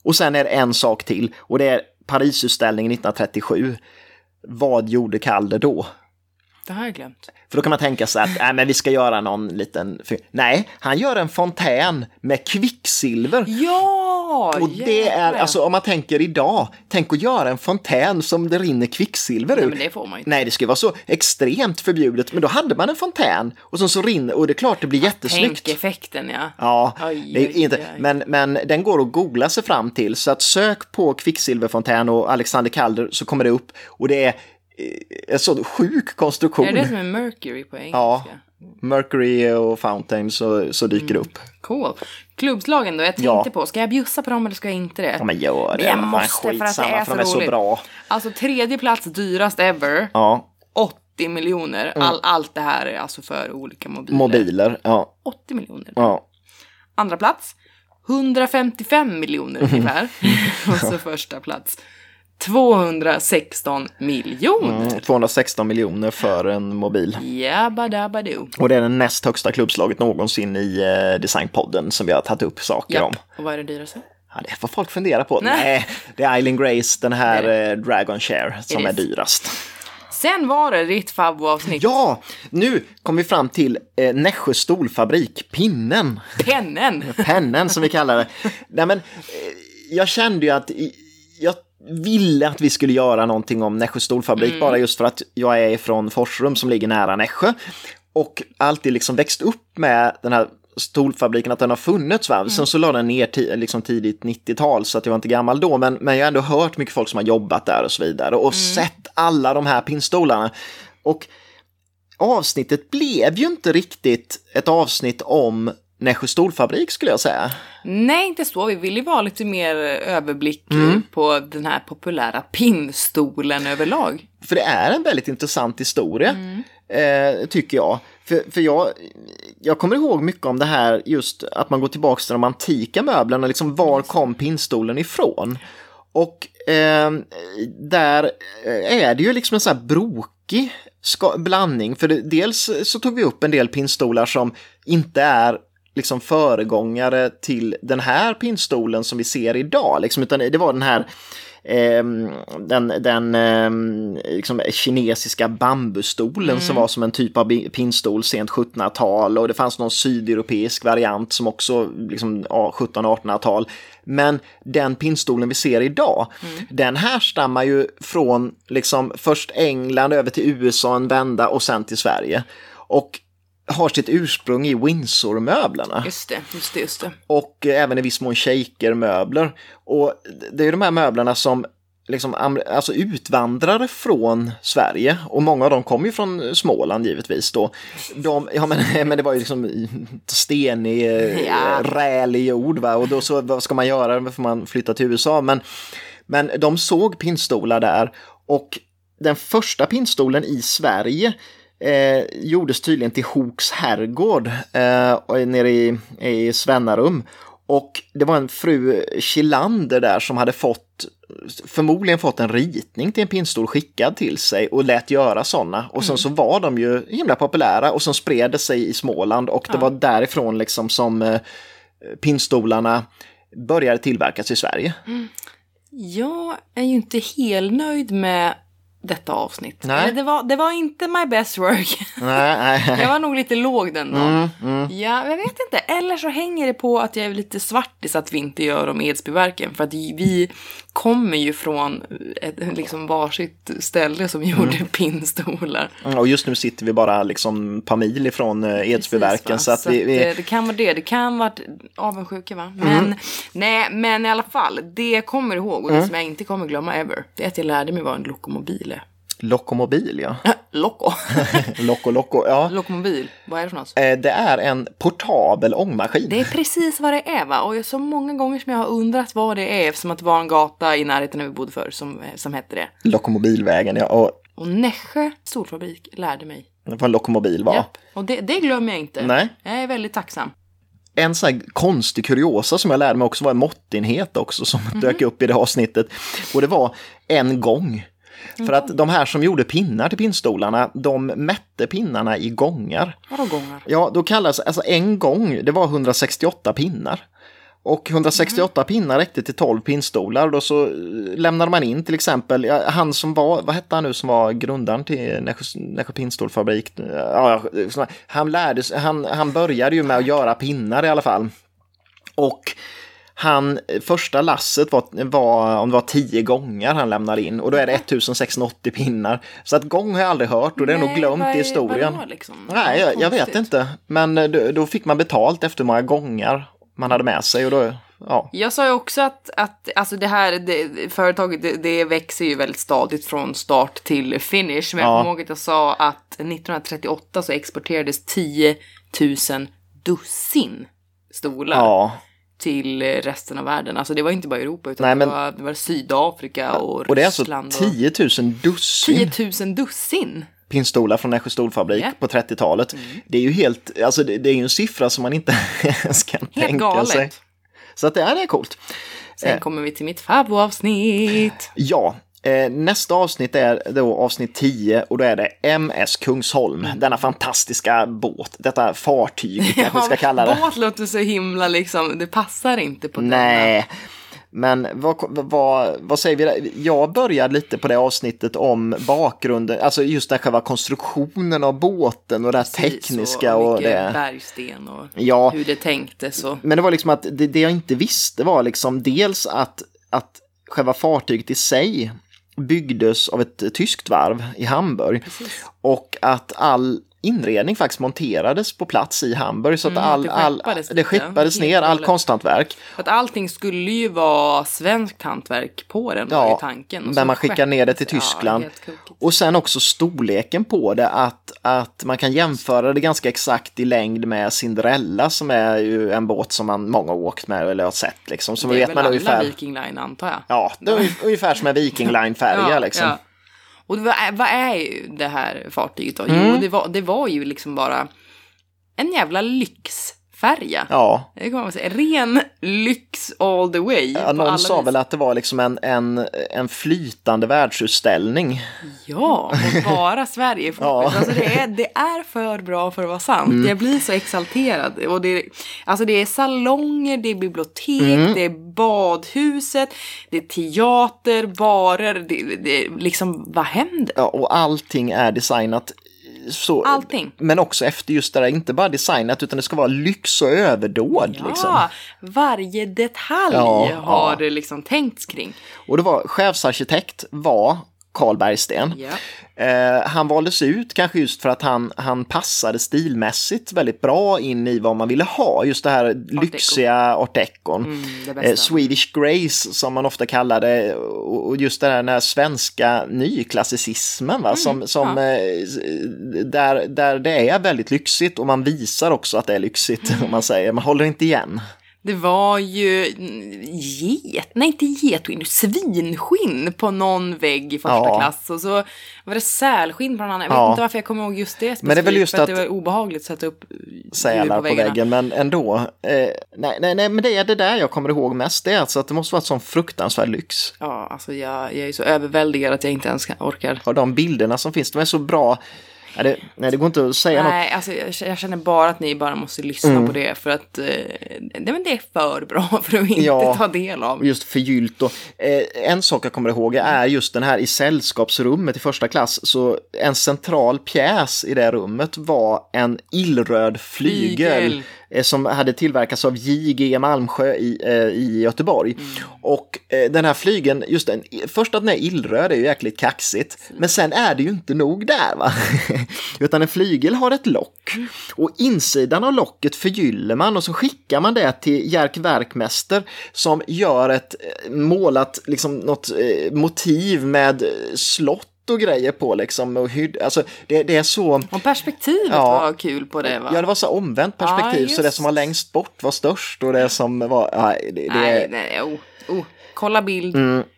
Och sen är det en sak till och det är Parisutställningen 1937. Vad gjorde Calder då? Det har jag glömt. För då kan man tänka sig att äh, men vi ska göra någon liten... Nej, han gör en fontän med kvicksilver. Ja! Och det är, jävlar. alltså om man tänker idag, tänk att göra en fontän som det rinner kvicksilver Nej, ur. men det får man inte. Nej, det skulle vara så extremt förbjudet, men då hade man en fontän och sen så rinner, och det är klart det blir jättesnyggt. Tänk effekten, ja. Ja, Oj, är oj, inte, oj. Men, men den går att googla sig fram till, så att sök på kvicksilverfontän och Alexander Calder så kommer det upp och det är en sån sjuk konstruktion. Är det som är Mercury på engelska? Ja. Mercury och Fountain så, så dyker det upp. Cool. Klubbslagen då, jag tänkte Ja. på, ska jag bjussa på dem eller ska jag inte det? Ja men gör det, Jag vad fan, måste för att det är för de är så roligt. bra. Alltså tredje plats dyrast ever, Ja, 80 miljoner. All, allt det här är alltså för olika mobiler. Mm. mobiler, ja. 80 miljoner. ja. Andra plats, 155 miljoner ungefär. Och så första plats, 216 miljoner. Mm, 216 miljoner för en mobil. Jabba dabba do. Och det är den näst högsta klubbslaget någonsin i eh, Designpodden som vi har tagit upp saker om. Japp. Och vad är det dyraste? Ja, det får folk fundera på. Nej. Nej, det är Eileen Grace, den här är eh, Dragon Share, som är dyrast. Sen var det ditt favvoavsnitt. Ja, nu kommer vi fram till eh, Nässjö stolfabrik, pinnen, Pennen. pennen som vi kallar det. Nej, men, eh, jag kände ju att i- jag ville att vi skulle göra någonting om Nässjö stolfabrik, bara just för att jag är från Forsrum som ligger nära Nässjö. Och alltid liksom växt upp med den här stolfabriken, att den har funnits. Va? Sen så la den ner liksom tidigt 90-tal, så att jag var inte gammal då, men, men jag har ändå hört mycket folk som har jobbat där och så vidare och sett alla de här pinnstolarna. Och avsnittet blev ju inte riktigt ett avsnitt om Nässjö stolfabrik skulle jag säga. Nej, inte så. Vi vill ju vara lite mer överblick Mm. på den här populära pinnstolen överlag. För det är en väldigt intressant historia, eh, tycker jag. För, för jag, jag kommer ihåg mycket om det här, just att man går tillbaka till de antika möblerna, liksom var kom pinnstolen ifrån? Och eh, där är det ju liksom en sån här brokig blandning, för det, dels så tog vi upp en del pinnstolar som inte är liksom föregångare till den här pinnstolen som vi ser idag, liksom, utan det var den här ehm, den, den ehm, liksom kinesiska bambustolen som var som en typ av pinnstol sent 1700-tal och det fanns någon sydeuropeisk variant som också liksom, ja, 1700-1800-tal. Men den pinnstolen vi ser idag, den härstammar ju från liksom först England över till USA en vända och sen till Sverige. Och har sitt ursprung i Windsor-möblerna Just det, just det, just det. och eh, även i viss mån shaker-möbler. Och det är ju de här möblerna som liksom, alltså utvandrare från Sverige och många av dem kommer ju från Småland givetvis då. De, ja men, men det var ju liksom stenig, eh, Ja. rälig jord va? och då så, vad ska man göra? Då får man flytta till USA. Men, men de såg pinnstolar där och den första pinnstolen i Sverige eh, gjordes tydligen till Hoks herrgård eh, nere i, i Svennarum. Och det var en fru Kilander där som hade fått förmodligen fått en ritning till en pinnstol skickad till sig och lät göra sådana. Och sen så var de ju himla populära och sen spred det sig i Småland och det var därifrån liksom som eh, pinnstolarna började tillverkas i Sverige. Jag är ju inte helt nöjd med detta avsnitt. Nej. Det, var, det var inte my best work. Nej, nej, Jag var nog lite låg den dagen. Mm, Ja, jag vet inte. Eller så hänger det på att jag är lite svartis att vi inte gör om Edsbyverken. För att vi kommer ju från ett liksom varsitt ställe som Mm. gjorde pinnstolar. Och just nu sitter vi bara liksom par mil ifrån eh, Edsbyverken. Precis? Så att vi, vi, det, det kan vara det. Det kan vara avundsjuka va? Men, Mm. nej, men i alla fall. Det jag kommer ihåg och det Mm. som jag inte kommer glömma ever. Det är att jag lärde mig vad en lokomobil. Lokomobil, ja. Loko. Loko, loko, ja. Lokomobil. Vad är det för något? Eh, Det är en portabel ångmaskin. Det är precis vad det är va? Och jag så många gånger som jag har undrat vad det är eftersom att det var en gata i närheten där vi bodde förr som, som hette det. Lokomobilvägen, ja. Och Och Nässjö storfabrik lärde mig. vad en lokomobil var. Japp. Och det, det glömmer jag inte. Nej. Jag är väldigt tacksam. En sån här konstig kuriosa som jag lärde mig också var en måttenhet också som Mhm. dök upp i det avsnittet. Och det var en gång. För att de här som gjorde pinnar till pinnstolarna, de mätte pinnarna i gångar. Vadå gångar? Ja, då kallas alltså en gång, det var 168 pinnar. Och 168 pinnar räckte till 12 pinstolar. Då så eh, lämnade man in till exempel, han som var, vad hette han nu som var grundaren till Nässjö Nässjö pinstolfabrik? Ja, han, lärde, han, han började ju med att göra pinnar i alla fall. Och han, första lasset var, var, om det var tio gånger han lämnade in och då är det 1680 pinnar. Så att gång har jag aldrig hört och det är nog Nej, glömt vad i är- historien. liksom? Nej, jag, jag vet inte. Men eh, då, då fick man betalt efter hur många gånger man hade med sig och då, ja. Jag sa ju också att, att alltså det här det, företaget det, det växer ju väldigt stadigt från start till finish. Men Ja. jag kommer ihåg att jag sa att 1938 så exporterades 10 000 dussin stolar ja. Till resten av världen. Alltså det var inte bara Europa utan Nej, det, men- var, det var Sydafrika och, Och det är alltså Ryssland. 10 000 dussin 10 000 dussin! pinstolar från Nässjö stolfabrik Ja. på 30-talet. Det är ju helt, alltså det, det är ju en siffra som man inte ens kan Helt tänka galet. sig. Så att det är, det är coolt. Sen Eh. kommer vi till mitt favoritavsnitt. Ja, nästa avsnitt är då avsnitt 10 och då är det MS Kungsholm. Denna fantastiska båt, detta fartyg kanske vi ska kalla det. Båt låter så himla liksom, det passar inte på denna. Nej, men vad, vad, vad säger vi? där? Jag började lite på det avsnittet om bakgrunden, alltså just den själva konstruktionen av båten och det här Precis, tekniska och, mycket det. bergsten och Ja, hur det tänktes och men det var liksom att det, det jag inte visste var liksom dels att, att själva fartyget i sig byggdes av ett tyskt varv i Hamburg. Och att all inredning faktiskt monterades på plats i Hamburg så att Mm, all, det all, skeppades det skeppades ja. ner, all konsthantverk. att allting skulle ju vara svenskt hantverk på den var Ja, ju tanken. Och så man skickar ner det till Tyskland. Ja. Och sen också storleken på det, att, att man kan jämföra det ganska exakt i längd med Cinderella som är ju en båt som man många åkt med eller har sett liksom. Så det är vet väl man alla ungefär. Viking Line antar jag. Ja, det är ungefär som en Viking Line-färja liksom. Och vad är, vad är ju det här fartyget då? Mm. Jo, det var, det var ju liksom bara en jävla lyxfärja. Ja, Det kan man säga. Ren lyx all the way. ja någon sa vis. väl att det var liksom en, en, en flytande världsutställning. Ja, och bara Sverige. Ja. Mm. Alltså det, är, det är för bra för att vara sant. Jag blir så exalterad. Och det, alltså det är salonger, det är bibliotek, Mm. det är badhuset, det är teater, barer. Det, det, liksom, vad händer? Ja, och allting är designat så. Allting. Men också efter just det där, inte bara designat utan det ska vara lyx och överdåd. Liksom. Ja, varje detalj Ja, har ja. det liksom tänkts kring. Och det var chefsarkitekt var Carl Bergsten. Eh, han valdes ut kanske just för att han, han passade stilmässigt väldigt bra in i vad man ville ha. Just det här lyxiga art decon. Mm, eh, Swedish Grace som man ofta kallar det. Och just det här, den här svenska nyklassicismen va? som, som Mm, ja. eh, där, där det är väldigt lyxigt och man visar också att det är lyxigt om man säger. Man håller inte igen. Det var ju get, nej inte getskinn, svinskinn på någon vägg i första Ja. klass. Och så var det sälskinn på någon annan. Jag vet inte varför jag kommer ihåg just det Men det är väl just för att att- det var obehagligt att sätta upp sälar på, väggarna. väggen, men ändå. Eh, nej, nej, nej, men det är det där jag kommer ihåg mest. Det är alltså att det måste vara sån fruktansvärd lyx. Ja, alltså jag, jag är så överväldigad att jag inte ens orkar. Och de bilderna som finns, de är så bra. Nej, det, nej, det går inte att säga något. Nej, alltså jag, jag känner bara att ni bara måste lyssna Mm. på det för att eh, det, men det är för bra för att inte Ja. ta del av. Just förgyllt och eh, en sak jag kommer ihåg är just den här i sällskapsrummet i första klass. Så en central pjäs i det rummet var en illröd flygel. Flygel. Eh, Som hade tillverkats av J.G. Malmsjö i, eh, i Göteborg. Och eh, den här flygeln, just den, först att den är illröd är ju jäkligt kaxigt. Men sen är det ju inte nog där va. Utan en flygel har ett lock. Och insidan av locket förgyller man och så skickar man det till Jerk Verkmäster som gör ett målat, liksom något motiv med slott och grejer på liksom. Och hyd, alltså, det, det är så... Och perspektivet Ja. var kul på det va? Ja, det var så omvänt perspektiv, Ja, så det som var längst bort var störst och det som var... Nej, det, det, Nej, nej, oh, oh. Kolla bild,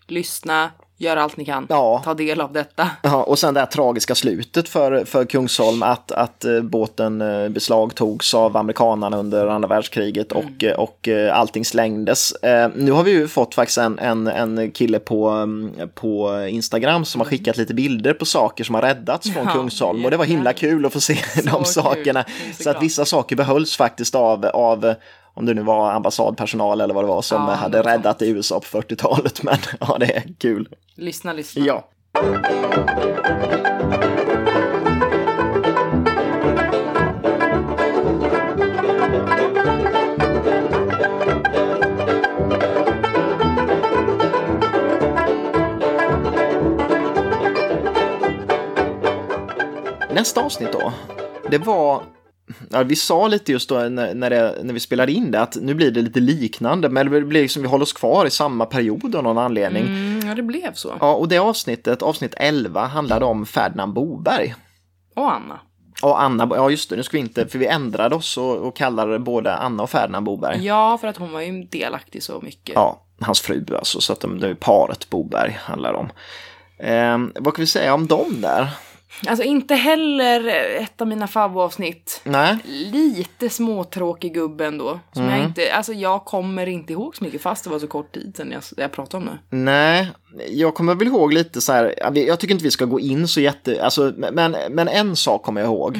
lyssna, gör allt ni kan. Mm. Ja. Ta del av detta. Ja, och sen det här tragiska slutet för, för Kungsholm att, att eh, båten eh, beslagtogs av amerikanerna under andra världskriget och, eh, och eh, allting slängdes. Nu har vi ju fått faktiskt en, en, en kille på, mm, på Instagram som har skickat lite bilder på saker som har räddats från Ja, Kungsholm och det var himla kul att få se de kul. sakerna. Så Så att vissa saker behölls faktiskt av, av om det nu var ambassadpersonal eller vad det var som Ja, hade räddat USA på 40-talet. Men ja, det är kul. Lyssna, lyssna. Ja. Nästa avsnitt då, det var Ja, vi sa lite just då när, när, det, när vi spelade in det att nu blir det lite liknande, men det blir liksom, vi håller oss kvar i samma period av någon anledning. Mm, ja, det blev så. Ja, och det avsnittet, avsnitt 11, handlade om Ferdinand Boberg. Och Anna. Och Anna, ja just det, nu ska vi inte, för vi ändrade oss och, och kallade både Anna och Ferdinand Boberg. Ja, för att hon var ju delaktig så mycket. Ja, hans fru alltså, så att de, det är paret Boberg handlar om. Eh, vad kan vi säga om dem där? Alltså inte heller ett av mina favoritavsnitt. Nej, Lite småtråkig gubbe ändå. Som Mm. jag inte, alltså jag kommer inte ihåg så mycket fast det var så kort tid sedan jag, jag pratade om det. nej, jag kommer väl ihåg lite så här, jag tycker inte vi ska gå in så jätte, alltså, men, men en sak kommer jag ihåg.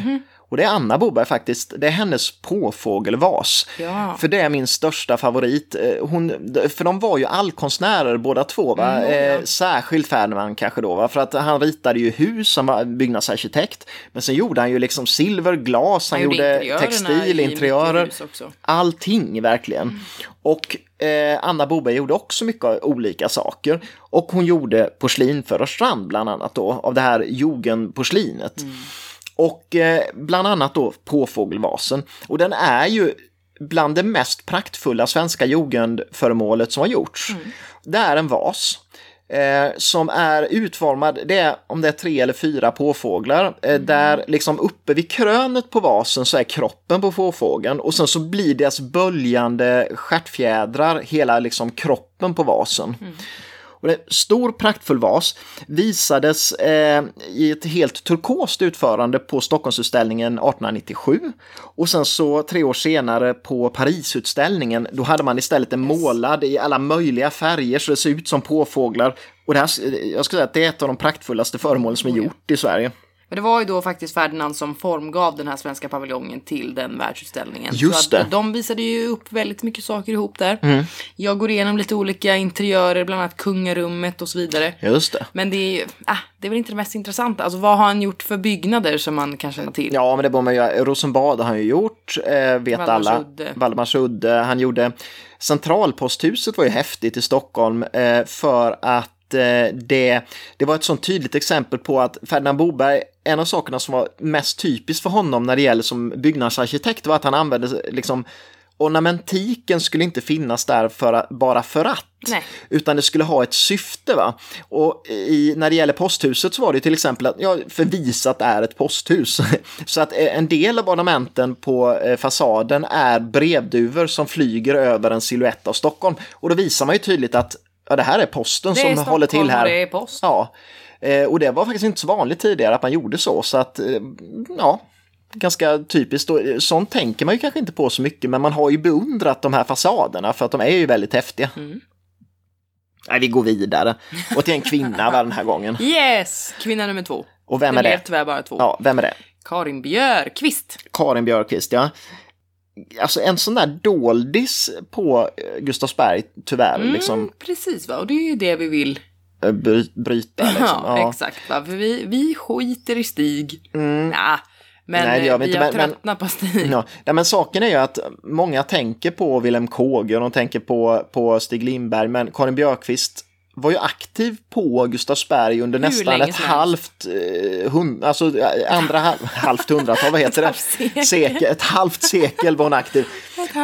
Och det är Anna Boberg faktiskt, det är hennes påfågelvas. Ja. För det är min största favorit. Eh, Hon, för de var ju allkonstnärer båda två, va? Mm, ja. eh, särskilt Ferdinand kanske då, va? för att han ritade ju hus, han var byggnadsarkitekt. Men sen gjorde han ju liksom silver, glas, han, gjorde interiörerna textil, interiörer, allting verkligen. Och eh, Anna Boberg gjorde också mycket olika saker. Och hon gjorde porslin för Rörstrand bland annat då, av det här jugendporslinet. Och eh, bland annat då påfågelvasen. Och den är ju bland det mest praktfulla svenska jugendföremålet som har gjorts. Det är en vas. Eh, som är utformad, det är om det är tre eller fyra påfåglar, eh, där liksom uppe vid krönet på vasen så är kroppen på påfågeln och sen så blir deras böljande stjärtfjädrar hela liksom kroppen på vasen. Och det är en stor praktfull vas visades eh, i ett helt turkost utförande på Stockholmsutställningen 1897. Och sen så tre år senare på Parisutställningen, då hade man istället en målad i alla möjliga färger så det ser ut som påfåglar. Och det här, jag skulle säga att det är ett av de praktfullaste föremålen som är gjort i Sverige. Men det var ju då faktiskt Ferdinand som formgav den här svenska paviljongen till den världsutställningen. Just det. De visade ju upp väldigt mycket saker ihop där. Jag går igenom lite olika interiörer, bland annat kungarummet och så vidare. Just det. Men det är ah, det är väl inte det mest intressanta. Alltså vad har han gjort för byggnader som man kan känna till? Ja, men det borde man ju. Rosenbad har han ju gjort, eh, vet alla. Valdemarsudde. Han gjorde Centralposthuset var ju häftigt i Stockholm eh, för att det, det var ett sånt tydligt exempel på att Ferdinand Boberg, en av sakerna som var mest typiskt för honom när det gäller som byggnadsarkitekt var att han använde liksom ornamentiken skulle inte finnas där för, bara för att. Nej. Utan det skulle ha ett syfte. Va? Och i, när det gäller posthuset så var det till exempel att ja, förvisat är ett posthus. Så att eh, en del av ornamenten på eh, fasaden är brevduvor som flyger över en siluett av Stockholm. Och då visar man ju tydligt att ja, det här är posten Det är som håller till här. det är post. Ja, eh, och det var faktiskt inte så vanligt tidigare att man gjorde så. Så att, eh, ja, ganska typiskt. Och, eh, Sånt tänker man ju kanske inte på så mycket, men man har ju beundrat de här fasaderna för att de är ju väldigt häftiga. Mm. Nej, vi går vidare. Och till en kvinna var den här gången. Yes! Kvinna nummer två. Och vem det är blev det? tyvärr bara två. Ja, vem är det? Karin Björkqvist. Karin Björkqvist, ja. Alltså en sån där doldis på eh, Gustavsberg, tyvärr, liksom Mm, precis va, och det är ju det vi vill. eh, bry- bryta. Liksom. Ja, Ja. exakt va, för vi, vi skiter i Stig. Mm. Nja, men Nej, det gör eh, vi vi inte, har men- men- på Stig. Ja, nej, men saken är ju att många tänker på Wilhelm Kåge och de tänker på, på Stig Lindberg, men Karin Björkqvist var ju aktiv på Gustavsberg under Hur nästan ett som halvt, eh, hund, alltså eh, andra halv, halvt hundratal, vad heter det? sekel. Ett halvt sekel var hon aktiv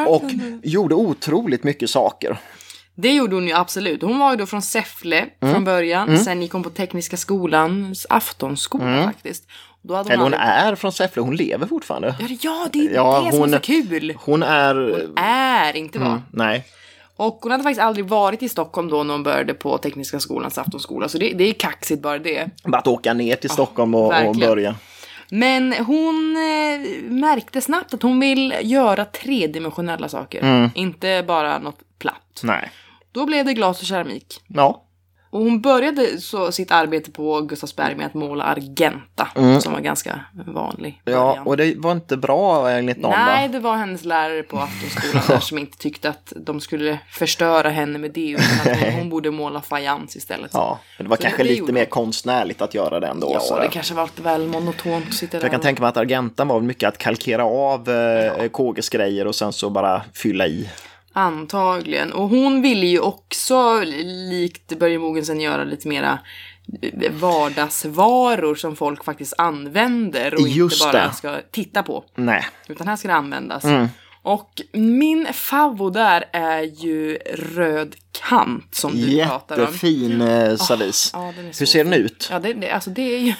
och gjorde otroligt mycket saker. Det gjorde hon ju absolut. Hon var ju då från Säffle Mm. från början. Sen gick hon på Tekniska skolans aftonskola faktiskt. Då hade hon Mm. Eller hon aldrig- är från Säffle, hon lever fortfarande. Ja, det- Ja, det är Ja, det som hon- är så kul. Hon är... Är, inte var. Mm, nej. Och hon hade faktiskt aldrig varit i Stockholm då när hon började på Tekniska skolans aftonskola. Så det, det är kaxigt bara det. Bara att åka ner till Stockholm och, och börja. Men hon eh, märkte snabbt att hon vill göra tredimensionella saker. Mm. Inte bara något platt. Nej. Då blev det glas och keramik. Ja. Och hon började så sitt arbete på Gustavsberg med att måla Argenta, som var ganska vanlig. Mm. Ja, början. och det var inte bra enligt någon Nej, va? det var hennes lärare på aftonskolan där som inte tyckte att de skulle förstöra henne med det, utan att hon, borde måla fajans istället. Ja, men det var Så kanske det lite gjorde mer konstnärligt att göra det ändå. Ja, sådär. det kanske var lite väl monotont sitta där jag kan tänka mig att Argentan var mycket att kalkera av eh, KGs grejer och sen så bara fylla i. Antagligen. Och hon ville ju också, likt Börje Mogensen, göra lite mera vardagsvaror som folk faktiskt använder och Just inte bara det. ska titta på. Nej, Utan här ska det användas. Mm. Och min favvo där är ju röd kant som du pratar om. jättefin eh, ja, den är så Hur ser den ut? Ja, det, det, alltså det är ju...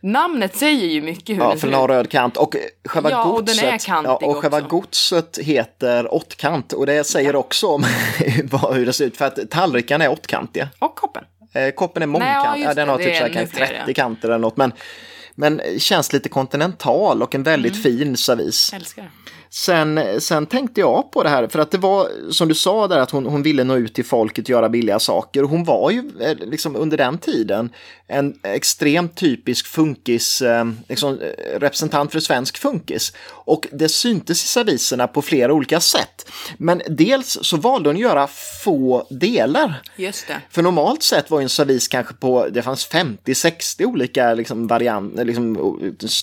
Namnet säger ju mycket hur Ja, den för ser den har ut. röd kant och själva Ja, och den godset. är kantig ja, och själva också. godset heter åttkant och det säger också om hur det ser ut för att tallrikarna är åttkantiga. Och koppen. Eh, koppen är mångkant, ja, ja, den har det typ så här, ännu kanske fler, 30 ja. kanter eller något men, men känns lite kontinental och en väldigt Mm. fin servis. Älskar. Sen, sen tänkte jag på det här, för att det var som du sa där att hon, hon ville nå ut till folket och göra billiga saker. Hon var ju eh, liksom under den tiden en extremt typisk funkis, eh, liksom, eh, representant för svensk funkis. Och det syntes i serviserna på flera olika sätt. Men dels så valde hon att göra få delar. Just det. För normalt sett var ju en servis kanske på, det fanns 50-60 olika liksom varianter, liksom,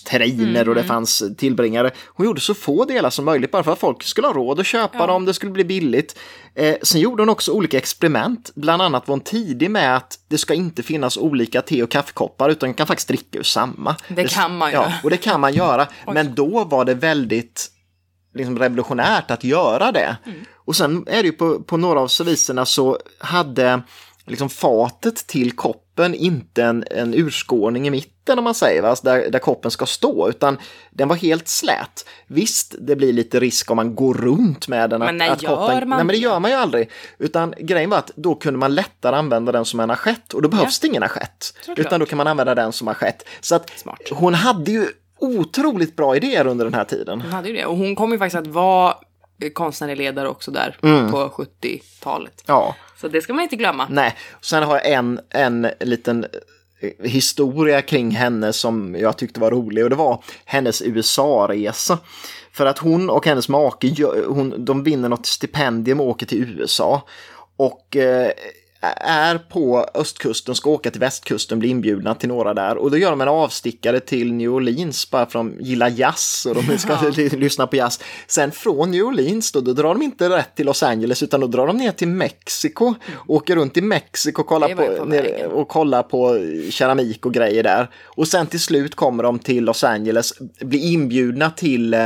terriner och det fanns tillbringare. Hon gjorde så få delar som möjligt bara för att folk skulle ha råd att köpa dem, det skulle bli billigt. Eh, sen gjorde hon också olika experiment, bland annat var hon tidig med att det ska inte finnas olika te och kaffekoppar utan man kan faktiskt dricka ur samma. Det kan man Ja, göra. och det kan man göra, men då var det väldigt liksom revolutionärt att göra det. Mm. Och sen är det ju på, på några av serviserna så hade liksom fatet till koppen inte en, en urskårning i mitten om man säger, va? Alltså där, där koppen ska stå, utan den var helt slät. Visst, det blir lite risk om man går runt med den. Men att, när att gör koppen, man Nej, men det gör man ju aldrig. Utan grejen var att då kunde man lättare använda den som en assiett och då behövs det ingen assiett. Utan då kan man använda den som assiett. Så att Smart. hon hade ju otroligt bra idéer under den här tiden. Hon hade ju det. Och hon kom ju faktiskt att vara konstnärlig ledare också där Mm. på 70-talet. Ja, Så det ska man inte glömma. nej. Sen har jag en, en liten eh, historia kring henne som jag tyckte var rolig och det var hennes USA-resa. För att hon och hennes make, hon, de vinner något stipendium och åker till USA. Och eh, är på östkusten, ska åka till västkusten, blir inbjudna till några där. Och då gör de en avstickare till New Orleans bara för att de gillar jazz och de ska lyssna på jazz. Sen från New Orleans då, då drar de inte rätt till Los Angeles utan då drar de ner till Mexiko. Åker runt i Mexiko och kollar på, på ner, och kollar på keramik och grejer där. Och sen till slut kommer de till Los Angeles, blir inbjudna till, eh,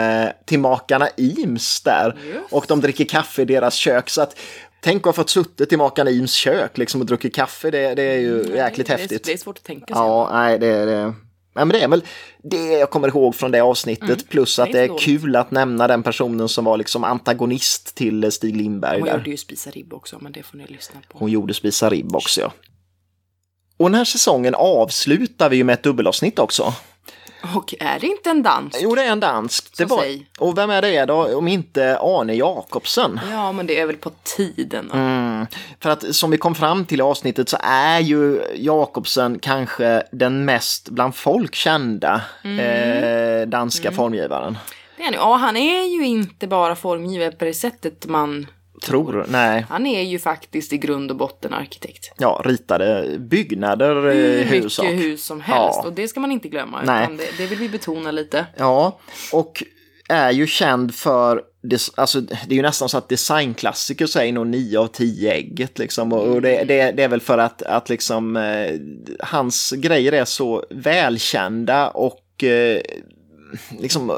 till makarna Eames där. Just. Och de dricker kaffe i deras kök. Så att, tänk att ha fått suttit i makarna Eames kök liksom, och druckit kaffe, det, det är ju jäkligt det, är- häftigt. Det är svårt att tänka sig. Ja, nej, det är det. Ja, men det är väl det jag kommer ihåg från det avsnittet. Plus att Mm. det är inte kul att nämna den personen som var liksom antagonist till Stig Lindberg Hon där. gjorde ju Spisa ribb också, men det får ni lyssna på. Hon gjorde Spisa ribb också, ja. Och den här säsongen avslutar vi ju med ett dubbelavsnitt också. Och är det inte en dans? Jo, det är en dansk. Det var... Och vem är det då, om inte Arne Jacobsen? Ja, men det är väl på tiden. då. Mm. För att som vi kom fram till i avsnittet så är ju Jacobsen kanske den mest bland folk kända eh, danska formgivaren. Det är han. Ja, han är ju inte bara formgivare på det sättet man... Tror, nej. Han är ju faktiskt i grund och botten arkitekt. Ja, ritade byggnader eh, i Hur mycket huvudsak. hus som helst. Ja. Och det ska man inte glömma. Nej. Det, det vill vi betona lite. Ja, och är ju känd för, des- alltså, det är ju nästan så att designklassiker säger nog 9 av 10 ägget liksom. Och och det, det, det är väl för att, att liksom, eh, hans grejer är så välkända och eh, liksom eh,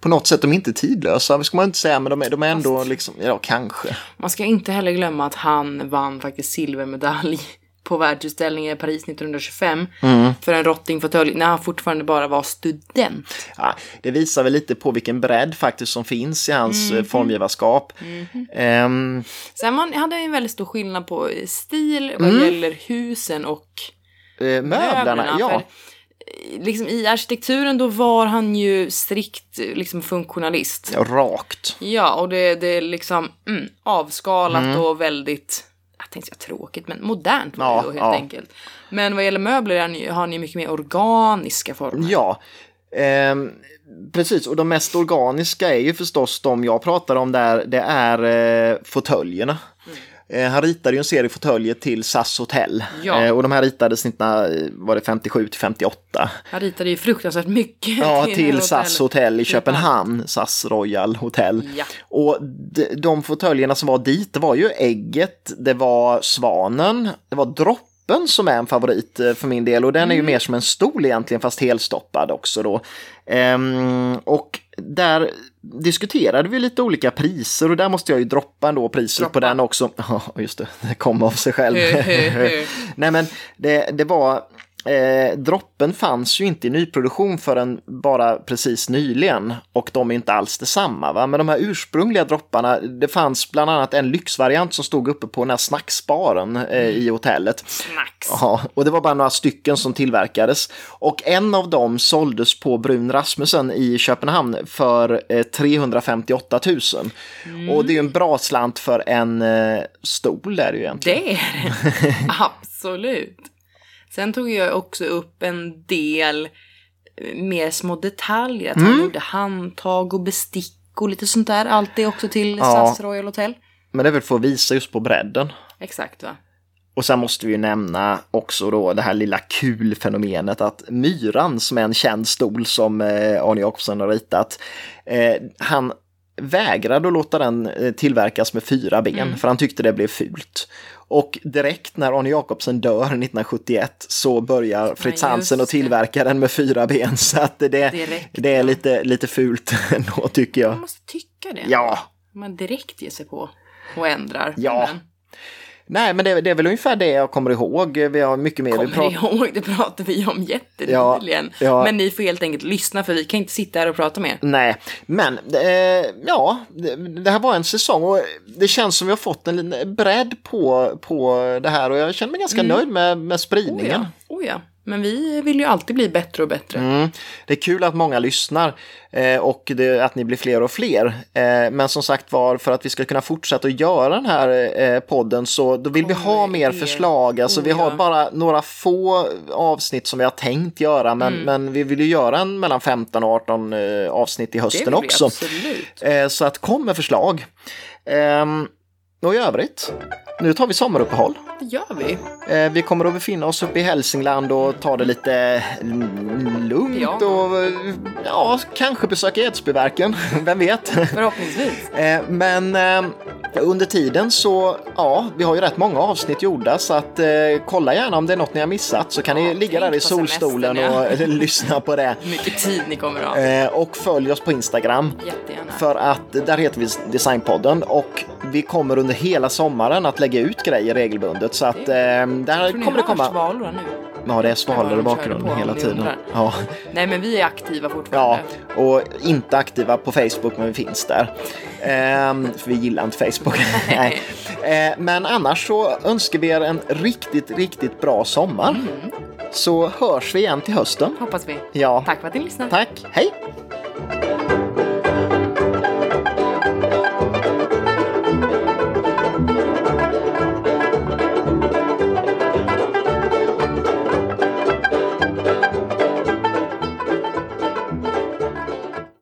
på något sätt de är inte tidlösa, ska man inte säga, men de är, de är ändå Fast- liksom, ja kanske. Man ska inte heller glömma att han vann faktiskt silvermedalj på världsutställningen i Paris 1925 Mm. för en rottingfåtölj när han fortfarande bara var student. Ja, det visar väl lite på vilken bredd faktiskt som finns i hans mm. formgivarskap. Ehm, Sen man hade en väldigt stor skillnad på stil vad Mm. gäller husen och eh, möblerna, möblerna. ja. Eh, liksom, I arkitekturen då var han ju strikt eh, liksom, funktionalist. ja, rakt. Ja, och det, det är liksom mm, avskalat Mm. och väldigt tänkte säga tråkigt, men modernt var Ja, det då helt ja. enkelt. Men vad gäller möbler har ni mycket mer organiska former. Ja, ehm, precis. Och de mest organiska är ju förstås de jag pratar om där. Det är eh, fåtöljerna. Eh, han ritade ju en serie fåtöljer till SAS hotell. Ja. Eh, och de här ritades 1957 till 58. Han ritade ju fruktansvärt mycket. Ja, till här SAS hotell i Köpenhamn, SAS Royal Hotel. Ja. Och de, de fåtöljerna som var dit, det var ju ägget, det var svanen, det var droppen som är en favorit eh, för min del och den är ju mer som en stol egentligen fast helstoppad också då. Ehm, och där diskuterade vi lite olika priser och där måste jag ju droppa ändå priset på Droppa. den också. Ja, just det, det kom av sig själv. Nej men det, det var, eh, droppen fanns ju inte i nyproduktion förrän bara precis nyligen och de är inte alls detsamma. Va? Men de här ursprungliga dropparna, det fanns bland annat en lyxvariant som stod uppe på den här snacksbaren eh, i hotellet. Snacks. Ja, och det var bara några stycken som tillverkades. Och en av dem såldes på Brun Rasmussen i Köpenhamn för eh, 358 000. Och det är ju en bra slant för en eh, stol där ju egentligen. Det är det. Absolut. Sen tog jag också upp en del eh, mer små detaljer. Att Mm. han gjorde handtag och bestick och lite sånt där. Allt det också till Ja. SAS Royal Hotel. Men det är väl för att visa just på bredden. Exakt va? Och sen måste vi ju nämna också då det här lilla kul-fenomenet att Myran som är en känd stol som eh, Arne Jacobsson har ritat, eh, han vägrade att låta den tillverkas med fyra ben för han tyckte det blev fult. Och direkt när Arne Jacobsen dör 1971 så börjar Fritz Hansen att tillverka den med fyra ben så att det, Direkt, det är lite, lite fult ändå tycker jag. Man måste tycka det. Ja, Man direkt ger sig på och ändrar. Ja. Men, nej men det, det är väl ungefär det jag kommer ihåg. Vi har mycket mer vi kommer pratar ni ihåg? Det pratade vi om jättenyligen. Ja, ja. Men ni får helt enkelt lyssna för vi kan inte sitta här och prata mer. Nej, men eh, ja, det, det här var en säsong och det känns som vi har fått en bredd på, på det här och jag känner mig ganska nöjd med, med Oh spridningen. ja. oh ja. Men vi vill ju alltid bli bättre och bättre. Mm. Det är kul att många lyssnar eh, och det, att ni blir fler och fler. Eh, men som sagt var, för att vi ska kunna fortsätta att göra den här eh, podden så då vill vi ha mer förslag. Alltså Oh, vi har ja. bara några få avsnitt som vi har tänkt göra men, Mm. men vi vill ju göra en mellan 15 och 18 eh, avsnitt i hösten vi också. absolut. Eh, så att kom med förslag. Ehm, och i övrigt, nu tar vi sommaruppehåll. Det gör vi. Eh, vi kommer att befinna oss uppe i Hälsingland och ta det lite lugnt och eh, ja, kanske besöka Edsbyverken, vem vet. Förhoppningsvis. Eh, Men eh, under tiden så, ja, vi har ju rätt många avsnitt gjorda så att kolla gärna om det är något ni har missat så kan ni Ja, ligga tänk där i solstolen semestern, och lyssna på det. Mycket tid ni kommer ha. Och följ oss på Instagram. Jättegärna. För att där heter vi Designpodden och vi kommer under hela sommaren att lägga ut grejer regelbundet så att eh, där ni kommer det komma. svalorna nu? Ja, det är svalor i bakgrunden hela tiden. Ja. Nej men vi är aktiva ja, fortfarande. och inte aktiva på Facebook men vi finns där. Ehm, för vi gillar inte Facebook. Nej. Eh, men annars så önskar vi er en riktigt, riktigt bra sommar. Mm. Så hörs vi igen till hösten. Hoppas vi. Ja, Tack för att ni lyssnade. tack. Hej!